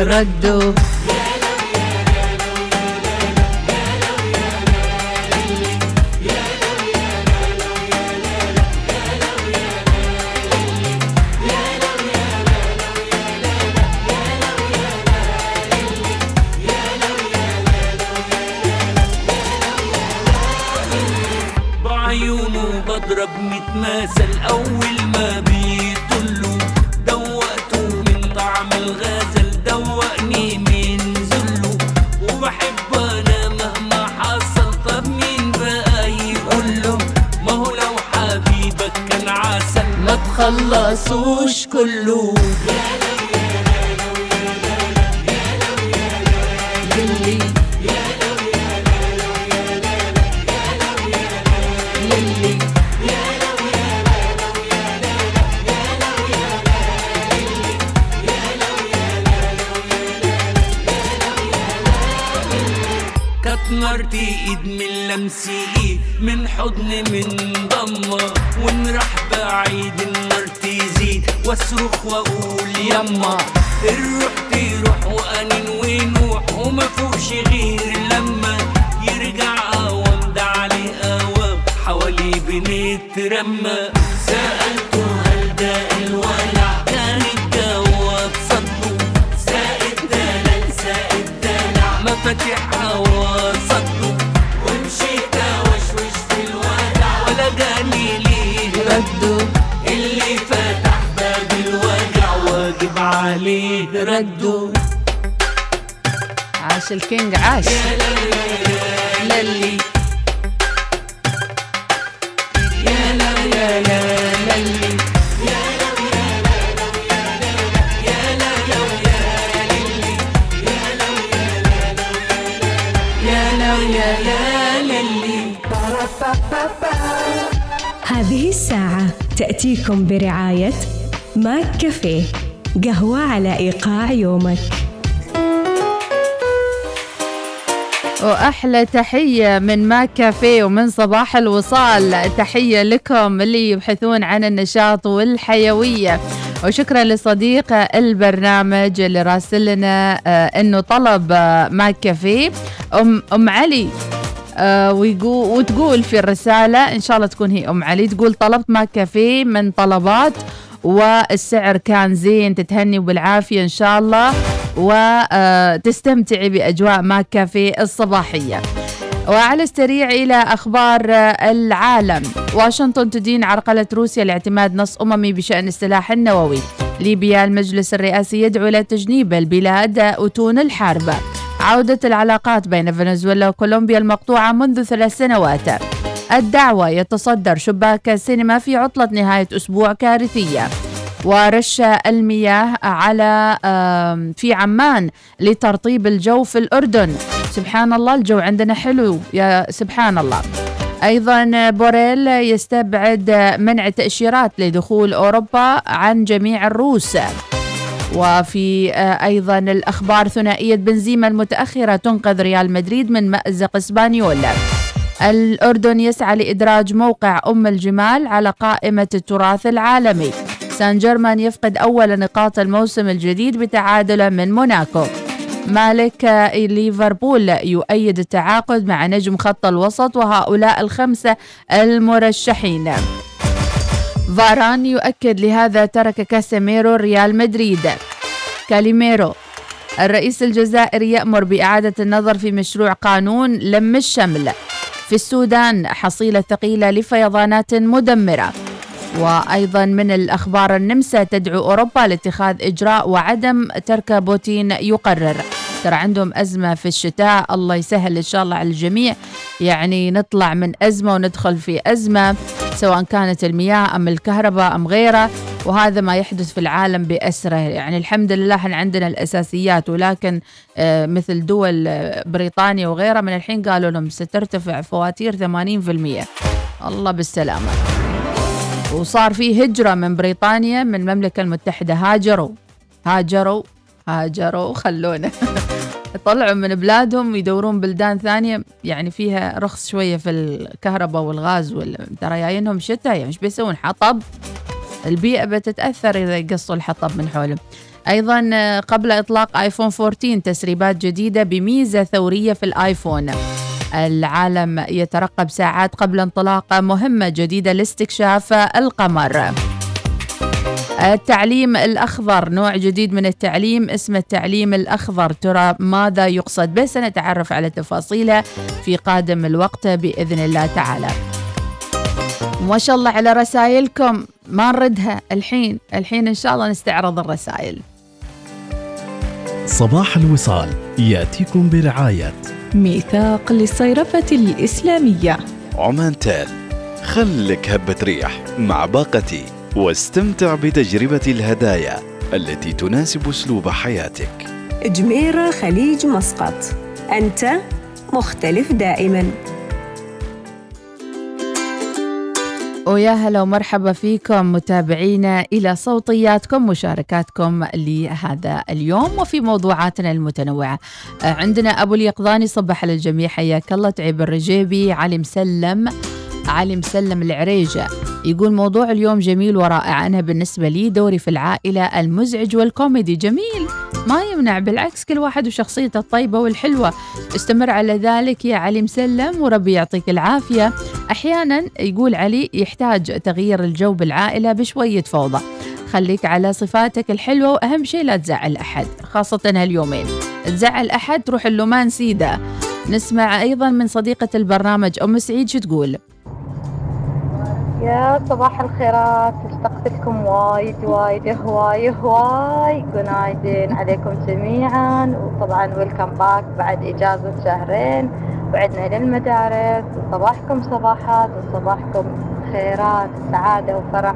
ردوا كل بنترمى سألته هل ده الولع كان الجواب صدقه. زائد دلال زائد دلع. مفاتيحها وصدقه ومشيت أوشوش في الودع ولا جاني ليه ردوا. اللي فتح باب الوجع واجب عليه ردوا. عاش الكينج عاش. للي تأتيكم برعاية ماك كافيه قهوة على إيقاع يومك. وأحلى تحية من ماك كافيه ومن صباح الوصال. تحية لكم اللي يبحثون عن النشاط والحيوية. وشكرا لصديق البرنامج اللي راسل لنا آه، إنه طلب آه، ماك كافيه ام أم علي. ويقول وتقول في الرسالة إن شاء الله تكون هي أم علي تقول طلبت ماك كافيه من طلبات والسعر كان زين تتهني بالعافية إن شاء الله وتستمتعي بأجواء ماك كافيه الصباحية. وعلى السريع إلى أخبار العالم. واشنطن تدين عرقلة روسيا لاعتماد نص أممي بشأن السلاح النووي. ليبيا المجلس الرئاسي يدعو إلى تجنيب البلاد أتون الحرب. عودة العلاقات بين فنزويلا وكولومبيا المقطوعة منذ ثلاث سنوات. الدعوة يتصدر شباك السينما في عطلة نهاية أسبوع كارثية. ورش المياه على في عمان لترطيب الجو في الأردن. سبحان الله الجو عندنا حلو يا سبحان الله. أيضا بوريل يستبعد منع تأشيرات لدخول أوروبا عن جميع الروس. وفي أيضا الأخبار ثنائية بنزيما المتأخرة تنقذ ريال مدريد من مأزق إسبانيول. الأردن يسعى لإدراج موقع أم الجمال على قائمة التراث العالمي. سان جيرمان يفقد أول نقاط الموسم الجديد بتعادله مع موناكو. مالك ليفربول يؤيد التعاقد مع نجم خط الوسط وهؤلاء الخمسة المرشحين. فاران يؤكد لهذا ترك كاسيميرو ريال مدريد. كاليميرو الرئيس الجزائري يأمر بإعادة النظر في مشروع قانون لم الشمل. في السودان حصيلة ثقيلة لفيضانات مدمرة. وأيضا من الأخبار النمسا تدعو أوروبا لاتخاذ إجراء وعدم ترك بوتين يقرر. ترى عندهم أزمة في الشتاء. الله يسهل إن شاء الله على الجميع. يعني نطلع من أزمة وندخل في أزمة سواء كانت المياه أم الكهرباء أم غيره وهذا ما يحدث في العالم بأسرة. يعني الحمد لله إحنا عندنا الأساسيات ولكن آه، مثل دول آه، بريطانيا وغيرها من الحين قالوا لهم سترتفع فواتير 80% الله بالسلامة. وصار في هجرة من بريطانيا من المملكة المتحدة. هاجروا. هاجروا. هاجروا. خلونا. طلعوا من بلادهم يدورون بلدان ثانية يعني فيها رخص شوية في الكهرباء والغاز ترى جايينهم شتاء يعني إيش بيسوون؟ حطب. البيئة بتتأثر إذا يقصوا الحطب من حولهم. أيضا قبل إطلاق آيفون 14 تسريبات جديدة بميزة ثورية في الآيفون. العالم يترقب ساعات قبل انطلاق مهمة جديدة لاستكشاف القمر. التعليم الأخضر نوع جديد من التعليم اسمه التعليم الأخضر. ترى ماذا يقصد به؟ سنتعرف على تفاصيله في قادم الوقت بإذن الله تعالى. ما شاء الله على رسائلكم. ما نردها الحين؟ الحين إن شاء الله نستعرض الرسائل. صباح الوصال. يأتيكم برعاية. ميثاق للصيرفة الإسلامية. عمان تال خلك هبة ريح مع باقتي واستمتع بتجربة الهدايا التي تناسب أسلوب حياتك. جميرة خليج مسقط. أنت مختلف دائما. ويا هلا ومرحبا فيكم متابعينا إلى صوتياتكم مشاركاتكم لهذا اليوم وفي موضوعاتنا المتنوعة. عندنا أبو اليقظاني صبح على الجميع حياك الله. تعيب الرجيبي علي مسلم علي مسلم العريجة. يقول موضوع اليوم جميل ورائع. أنا بالنسبة لي دوري في العائلة المزعج والكوميدي. جميل. ما يمنع بالعكس كل واحد وشخصيته الطيبة والحلوة. استمر على ذلك يا علي مسلم وربي يعطيك العافية. أحيانا يقول علي يحتاج تغيير الجو بالعائلة بشوية فوضى. خليك على صفاتك الحلوة وأهم شيء لا تزعل أحد خاصة هاليومين. تزعل أحد تروح اللومان سيدة نسمع أيضا من صديقة البرنامج أم سعيد شو تقول؟ يا صباح الخيرات اشتقت لكم وايد وايد هواي هواي جنايدين عليكم جميعا. وطبعا welcome back بعد إجازة شهرين. بعدنا للمدارس صباحكم صباحات وصباحكم خيرات سعادة وفرح.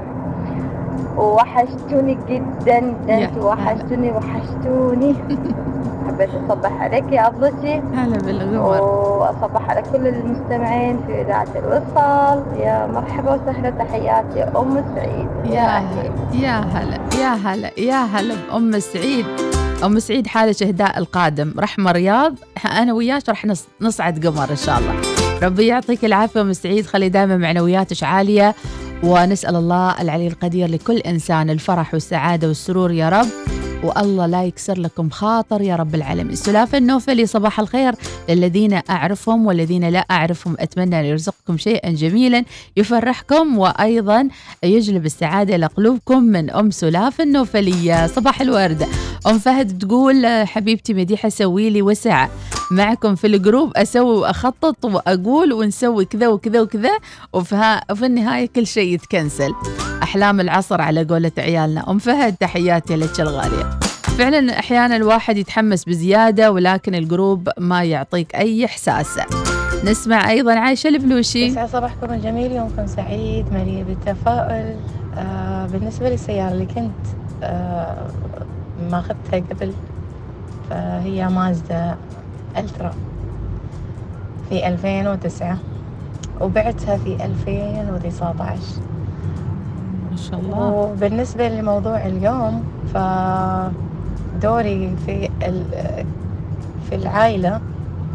ووحشتوني جدا أنتوا وحشتوني وحشتوني. حبيت أصبح عليك يا أبلتي هلا بالغمر وأصبح على كل المستمعين في إذاعة الوصال. يا مرحبا وسهلا تحياتي أم سعيد. يا هلا يا هلا يا هلا يا هلا بأم سعيد. أم سعيد حالة إهداء القادم. رحمة رياض. أنا وياك راح نص- نصعد قمر إن شاء الله. ربي يعطيك العافية أم سعيد. خلي دائما معنوياتك عالية؟ ونسأل الله العلي القدير لكل إنسان الفرح والسعادة والسرور يا رب. والله لا يكسر لكم خاطر يا رب العالمين. سلافة النوفلي صباح الخير للذين أعرفهم والذين لا أعرفهم. أتمنى أن يرزقكم شيئا جميلا يفرحكم وأيضا يجلب السعادة إلى قلوبكم من أم سلاف النوفلية. صباح الورد. أم فهد تقول حبيبتي مديحة سوي لي وسع. معكم في ال group. أسوي وأخطط وأقول ونسوي كذا وكذا وكذا وفي, وفي النهاية كل شيء يتكنسل. أحلام العصر على قولة عيالنا. أم فهد تحياتي لك الغالية. فعلا أحيانا الواحد يتحمس بزيادة ولكن ال group ما يعطيك أي إحساس. نسمع أيضا عايشة البلوشي يسعد صباحكم الجميل. يومكم سعيد مليء بالتفاؤل. آه بالنسبة للسيارة اللي كنت آه ماخذتها قبل فهي مازدا. الترا في 2009 وبعتها في 2019 ما شاء الله وبالنسبة لموضوع اليوم فدوري في في العائلة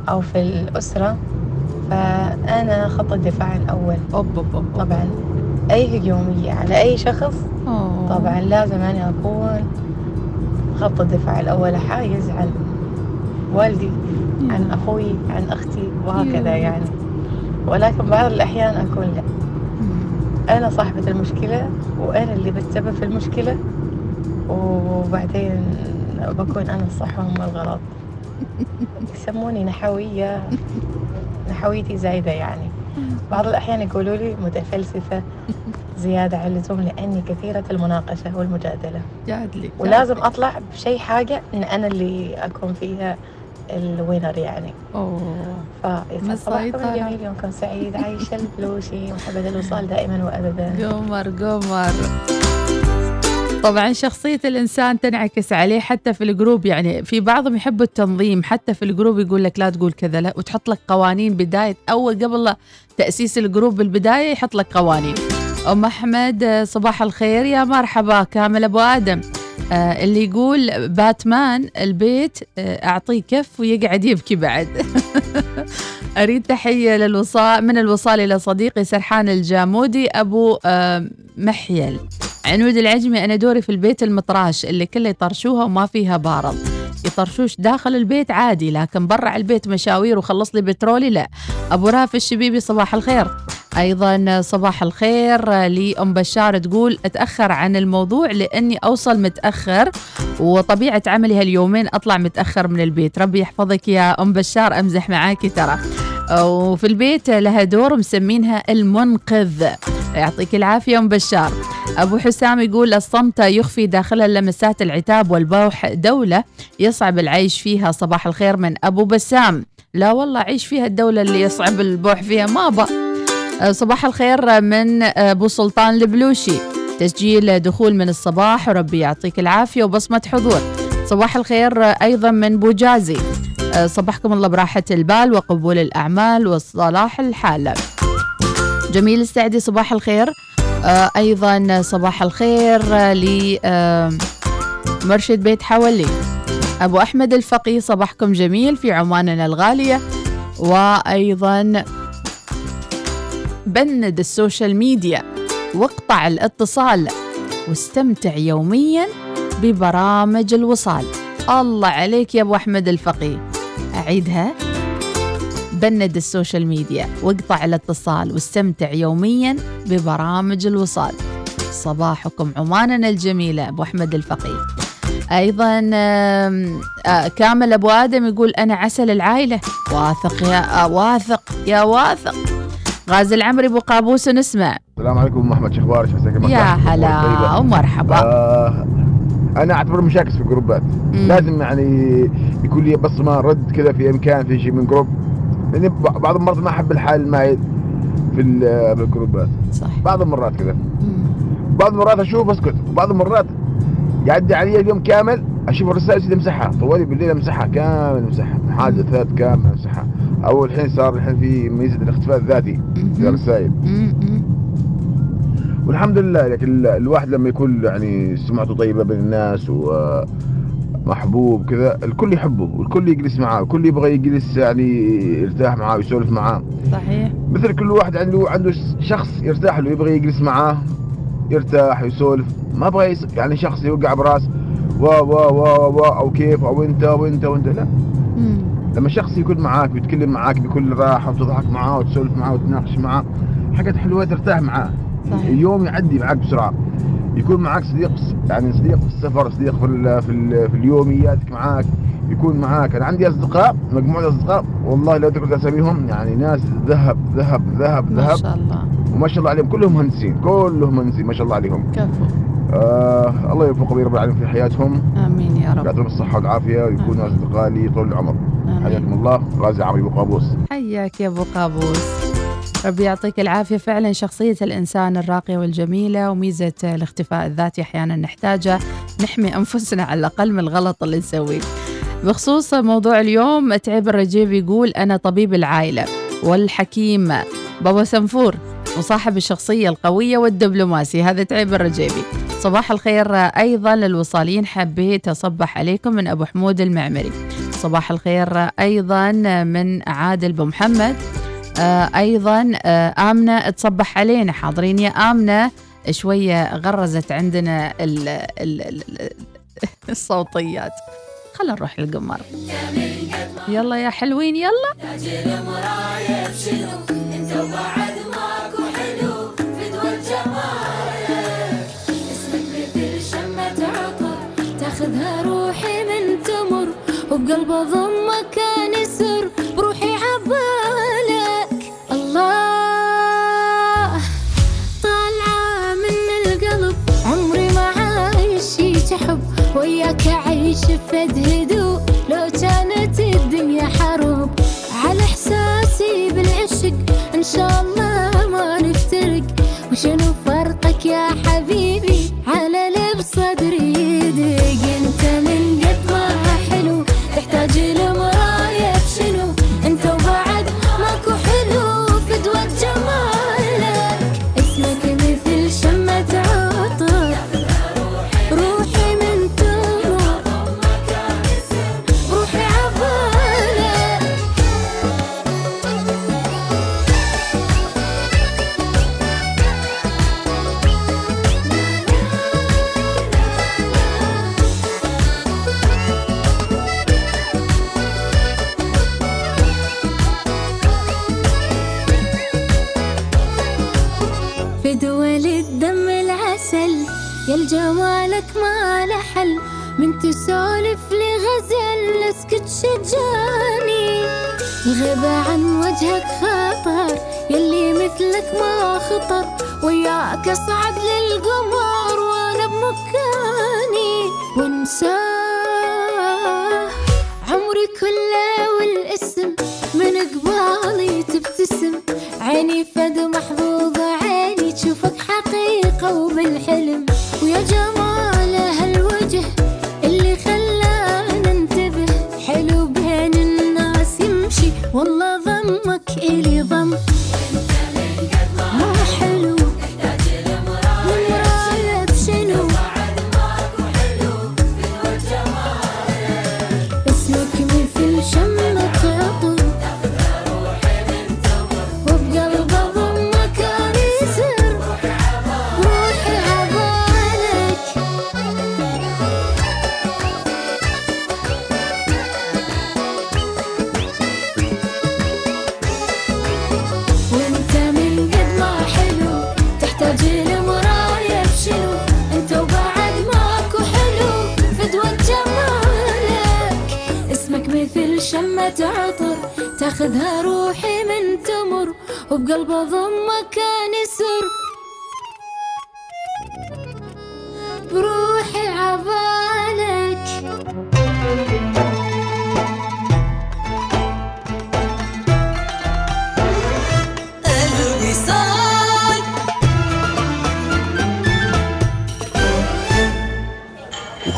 أو في الأسرة فأنا خط الدفاع الأول أوب أوب أوب. طبعا أي هجومية على أي شخص أوه. طبعا لازم أنا أكون خط الدفاع الأول أحايز عن والدي عن أخوي عن أختي وهكذا. يعني. ولكن بعض الأحيان أكون لا. أنا صاحبة المشكلة وأنا اللي بتسبب في المشكلة وبعدين بكون أنا الصح وهم الغلط. يسموني نحوية نحويتي زايدة يعني. بعض الأحيان يقولوا لي متفلسفة زيادة عن اللزوم لأني كثيرة المناقشة والمجادلة. جادلي ولازم أطلع بشيء حاجة إن أنا اللي أكون فيها ال winner يعني. أوه. فيسعد صباحكم مسيطرة. الجميل يومكم سعيد عايشة البلوشي محبة الوصال دائما وأبدا. قمر قمر. طبعا شخصية الإنسان تنعكس عليه حتى في ال group يعني في بعضهم يحبوا التنظيم حتى في ال group يقول لك لا تقول كذا لا وتحط لك قوانين بداية أول قبل لا تأسيس ال group بالبداية يحط لك قوانين. أم أحمد صباح الخير يا مرحبا كامل أبو آدم. اللي يقول باتمان البيت آه أعطيه كف ويقعد يبكي بعد. أريد تحية للوصال من الوصال إلى صديقي سرحان الجامودي أبو آه محيل. عنود العجمي أنا دوري في البيت المطراش اللي كله يطرشوها وما فيها بارض يطرشوش داخل البيت عادي لكن برا البيت مشاوير وخلص لي بترولي لا. أبو رافع الشبيبي صباح الخير. أيضا صباح الخير لأم بشار تقول أتأخر عن الموضوع لأني أوصل متأخر وطبيعة عملي هاليومين أطلع متأخر من البيت. ربي يحفظك يا أم بشار أمزح معاكي ترى. وفي البيت لها دور مسمينها المنقذ. يعطيك العافية أم بشار. أبو حسام يقول الصمت يخفي داخلها لمسات العتاب والبوح. دولة يصعب العيش فيها. صباح الخير من أبو بسام. لا والله عيش فيها الدولة اللي يصعب البوح فيها. ما با صباح الخير من أبو سلطان البلوشي. تسجيل دخول من الصباح. وربي يعطيك العافية وبصمة حضور. صباح الخير أيضا من بوجازي. صباحكم الله براحة البال وقبول الأعمال وصلاح الحال. جميل السعدي صباح الخير. آه أيضا صباح الخير ل آه بيت حولي. أبو أحمد الفقي صباحكم جميل في عماننا الغالية. وأيضا بند ال social media واقطع الاتصال. واستمتع يوميا ببرامج الوصال. الله عليك يا أبو أحمد الفقي أعيدها. بند ال social media واقطع الاتصال واستمتع يوميا ببرامج الوصال. صباحكم عماننا الجميلة أبو أحمد الفقي أيضا آه، كامل أبو آدم يقول أنا عسل العائلة. واثق يا آه، واثق يا واثق. غازي العمري أبو قابوس نسمع. السلام عليكم ام احمد شخبارك يا هلا ومرحبا. آه أنا اعتبر مشاكس في الجروبات. مم. لازم يعني يكون لي بصمة رد كذا في إمكان في شيء من group. لأني بعض المرات ما أحب الحال المايل في ال- في الجروبات. صح بعض المرات كذا. بعض المرات أشوف أسكت. وبعض المرات يعدي علي اليوم كامل أشوف الرسائل سيدي امسحها طوالي بالليل أمسحها كامل أمسحها. محادثات كامل أمسحها. أو الحين صار الحين في ميزة الاختفاء الذاتي في الرسائل. والحمد لله لكن ال- الواحد لما يكون يعني سمعته طيبة بين الناس ومحبوب كذا الكل يحبه والكل يجلس معاه الكل يبغى يجلس يعني يرتاح معاه ويسولف معاه. صحيح. مثل كل واحد عنده عنده شخص يرتاح له يبغى يجلس معاه يرتاح يسولف ما أبغى. يعني شخص يوقع براس وا وا وا وا أو كيف أو أنت وانت وانت لا. لما شخص يكون معاك ويتكلم معاك بكل راحة وتضحك معاه وتسولف معاه وتناقش معاه حاجات حلوة ترتاح معاه. صحيح. اليوم يعدي معاك بسرعة. يكون معاك صديق يعني صديق في السفر صديق في ال في, ال في اليومياتك معاك يكون معاك أنا عندي أصدقاء مجموعة أصدقاء والله لو ذكرت اساميهم يعني ناس ذهب ذهب ذهب ما ذهب. شاء الله. وما شاء الله عليهم كلهم مهندسين كلهم مهندسين ما شاء الله عليهم. كفو. آه الله يوفقهم يا رب العالمين في حياتهم. آمين يا رب. يعطيهم الصحة والعافية ويكونوا أصدقاء لي طول العمر. حياكم الله. غازي عمري أبو قابوس. حياك يا أبو قابوس. ربي يعطيك العافية. فعلا شخصية الإنسان الراقية والجميلة وميزة الاختفاء الذاتي أحيانا نحتاجه نحمي أنفسنا على الأقل من الغلط اللي نسويه. بخصوص موضوع اليوم تعب الرجيب يقول أنا طبيب العائلة والحكيم بابا سنفور وصاحب الشخصية القوية والدبلوماسي هذا تعب الرجيبي صباح الخير أيضا للوصالين. حبيت أصبح عليكم من أبو حمود المعمري. صباح الخير أيضا من عادل بو محمد. أيضا آه، آمنة تصبح علينا. حاضرين يا آمنة. شوية غرزت عندنا ال ال ال الصوتيات. خلينا نروح للقمر. يلا يا حلوين يلا. تاخذها روحي من تمر حب وياك أعيش فد هدوء. لو كانت الدنيا حرب على إحساسي بالعشق إن شاء الله ما نفترق. وشنو فرقك يا حبيبي؟ على لب صدري يدق. تاخذها روحي من تمر وبقلب ضمك كان يسر.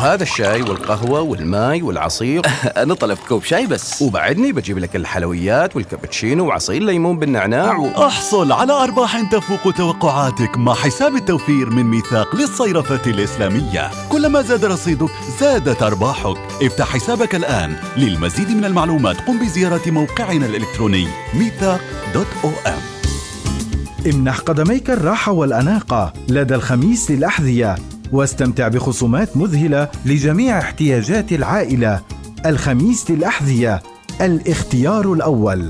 وهذا الشاي والقهوة والماي والعصير. أنا طلبت كوب شاي بس. وبعدني بجيب لك الحلويات والكابتشينو وعصير ليمون بالنعناع و... أحصل على أرباح تفوق توقعاتك مع حساب التوفير من ميثاق للصيرفة الإسلامية. كلما زاد رصيدك زادت أرباحك. افتح حسابك الآن. للمزيد من المعلومات قم بزيارة موقعنا الإلكتروني ميثاق dot OM. امنح قدميك الراحة والأناقة لدى الخميس للأحذية واستمتع بخصومات مذهلة لجميع احتياجات العائلة. الخميس للأحذية الاختيار الأول.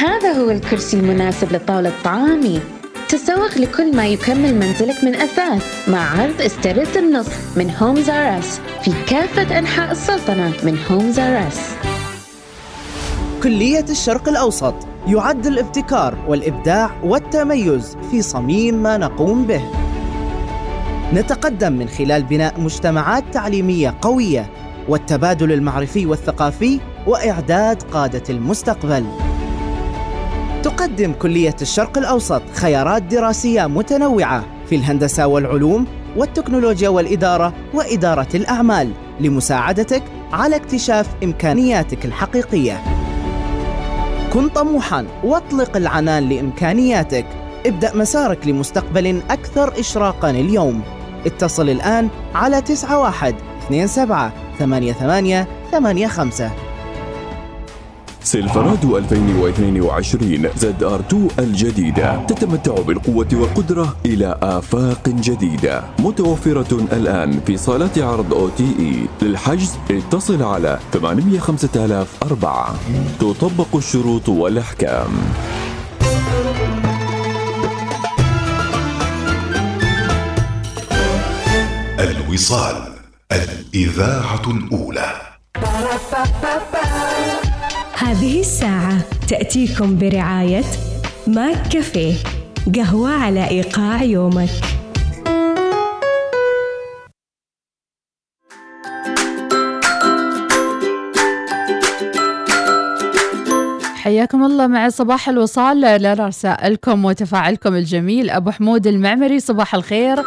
هذا هو الكرسي المناسب لطاولة طعامي تسوق لكل ما يكمل منزلك من أثاث مع عرض استرد النص من Homes R Us في كافة أنحاء السلطنة من Homes R Us كلية الشرق الأوسط يعد الابتكار والإبداع والتميز في صميم ما نقوم به. نتقدم من خلال بناء مجتمعات تعليمية قوية والتبادل المعرفي والثقافي وإعداد قادة المستقبل. تقدم كلية الشرق الأوسط خيارات دراسية متنوعة في الهندسة والعلوم والتكنولوجيا والإدارة وإدارة الأعمال لمساعدتك على اكتشاف إمكانياتك الحقيقية. كن طموحا واطلق العنان لإمكانياتك. ابدأ مسارك لمستقبل أكثر إشراقا اليوم. اتصل الآن على 91 27 88 85 Silverado 2022 ZR2 الجديدة. تتمتع بالقوة والقدرة إلى آفاق جديدة. متوفرة الآن في صالات عرض OTE. للحجز اتصل على 805004 تطبق الشروط والأحكام. الوصال الإذاعة الأولى. هذه الساعة تأتيكم برعاية ماك كافيه قهوة على إيقاع يومك. حياكم الله مع صباح الوصال لرسائلكم وتفاعلكم الجميل. أبو حمود المعمري صباح الخير.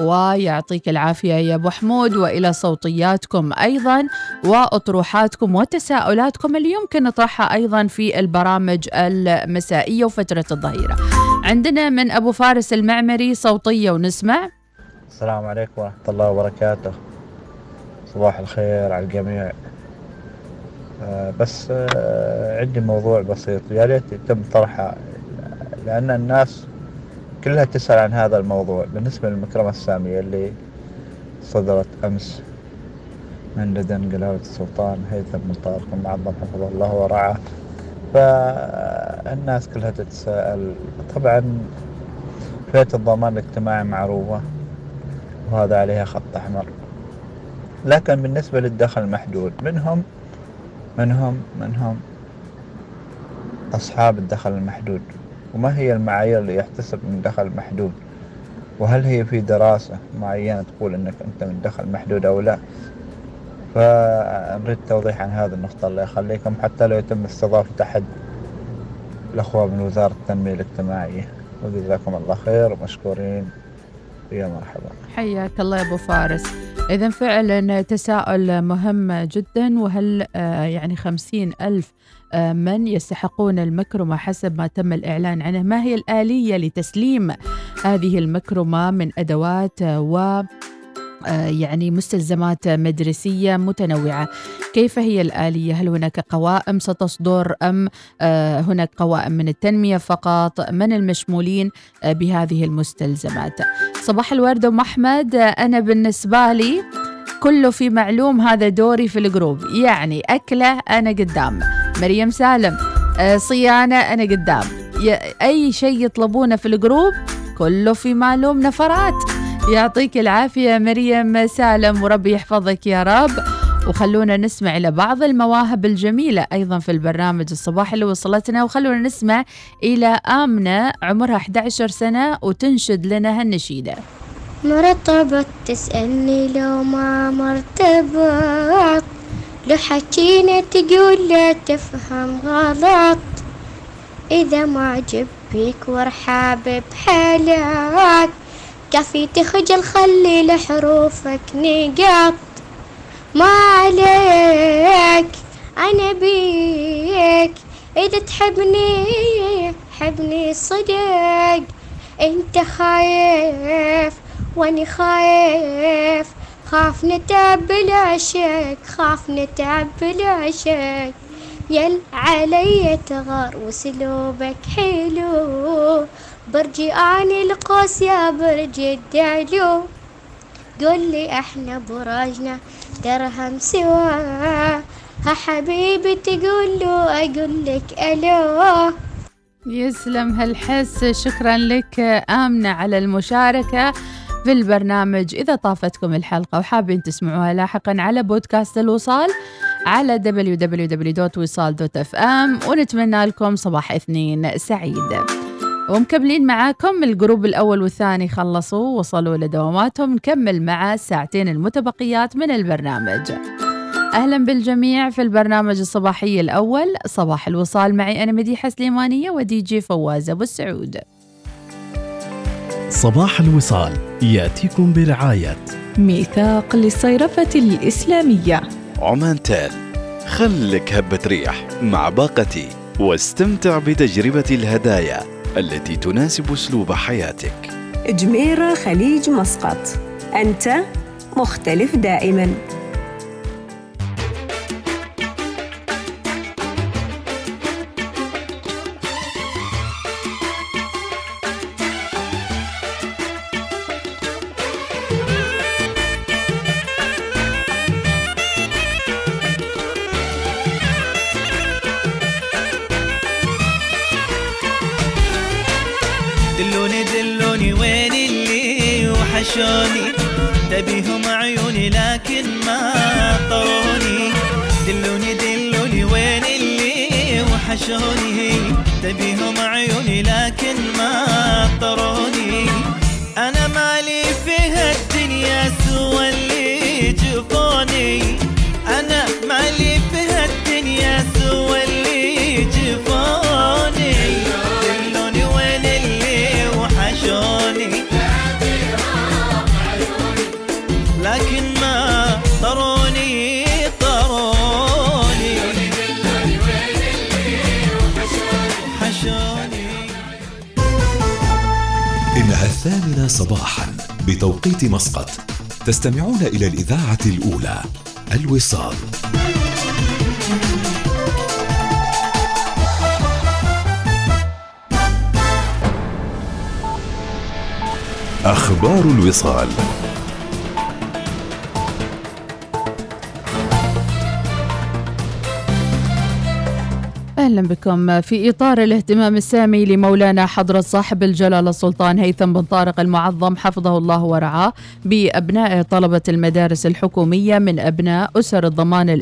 ويعطيك العافية يا أبو حمود وإلى صوتياتكم أيضا وأطروحاتكم وتساؤلاتكم اللي يمكن نطرحها أيضا في البرامج المسائية وفترة الظهيرة. عندنا من أبو فارس المعمري صوتية ونسمع. السلام عليكم ورحمة الله وبركاته. صباح الخير على الجميع. آه، بس آه، عندي موضوع بسيط. يا ريت يتم طرحه لأن الناس كلها تسأل عن هذا الموضوع بالنسبة للمكرمة السامية اللي صدرت أمس من لدن قلاوة السلطان هيثم بن طارق المعظم حفظه الله ورعاه. فالناس كلها تتساءل. طبعا فئة الضمان الاجتماعي معروفة وهذا عليها خط أحمر. لكن بالنسبة للدخل المحدود منهم منهم منهم أصحاب الدخل المحدود. وما هي المعايير اللي يحتسب من دخل محدود؟ وهل هي في دراسة معينة تقول أنك أنت من دخل محدود أو لا؟ فنريد توضيح عن هذه النقطة الله يخليكم حتى لو يتم استضافة أحد الأخوة من وزارة التنمية الاجتماعية. وجزاكم الله خير ومشكورين يا مرحبا. حياك الله يا أبو فارس. إذا فعلا تساؤل مهم جدا وهل آه، يعني خمسين ألف من يستحقون المكرمة حسب ما تم الإعلان عنه ما هي الآلية لتسليم هذه المكرمة من أدوات و آه، يعني مستلزمات مدرسية متنوعة كيف هي الآلية؟ هل هناك قوائم ستصدر أم آه، هناك قوائم من التنمية فقط؟ من المشمولين آه، بهذه المستلزمات؟ صباح الورد أم أحمد أنا بالنسبة لي كله في معلوم هذا دوري في ال group. يعني أكلة أنا قدام. مريم سالم صيانة أنا قدام. أي شيء يطلبونه في ال group كله في معلوم نفرات. يعطيك العافية مريم سالم وربي يحفظك يا رب. وخلونا نسمع إلى بعض المواهب الجميلة أيضا في البرنامج الصباحي اللي وصلتنا. وخلونا نسمع إلى آمنة عمرها 11 سنة وتنشد لنا هالنشيدة. مرتبط تسألني لو ما مرتبط. لو حكينا تقول لا تفهم غلط. إذا ما عجب بيك ورحاب بحالك. كفي تخجل خلي لحروفك نقط. ما عليك أنا بيك. إذا تحبني حبني صدق. أنت خايف واني خايف خاف نتعب بالعشق خاف نتعب بالعشق يل علي تغار وسلوبك حلو برجي اني القوس يا برج الدعلو قول لي إحنا براجنا درهم سوا ها حبيبي تقول له أقول لك ألو. يسلم هالحس شكرا لك آمنة على المشاركة. في البرنامج إذا طافتكم الحلقة وحابين تسمعوها لاحقا على بودكاست الوصال على www.wisal.fm ونتمنى لكم صباح اثنين سعيد. ومكملين معاكم ال group الأول والثاني خلصوا وصلوا لدواماتهم نكمل مع الساعتين المتبقيات من البرنامج. أهلا بالجميع في البرنامج الصباحي الأول صباح الوصال معي أنا مديحة سليمانية ودي جي فواز أبو السعود صباح الوصال يأتيكم برعاية. ميثاق للصيرفة الإسلامية. عمانتل خلك هبة ريح مع باقتي واستمتع بتجربة الهدايا التي تناسب أسلوب حياتك. جميرة خليج مسقط أنت مختلف دائما. مسقط. تستمعون إلى الإذاعة الأولى الوصال. أخبار الوصال. أهلا بكم. في إطار الاهتمام السامي لمولانا حضرة صاحب الجلالة السلطان هيثم بن طارق المعظم حفظه الله ورعاه بأبناء طلبة المدارس الحكومية من أبناء أسر الضمان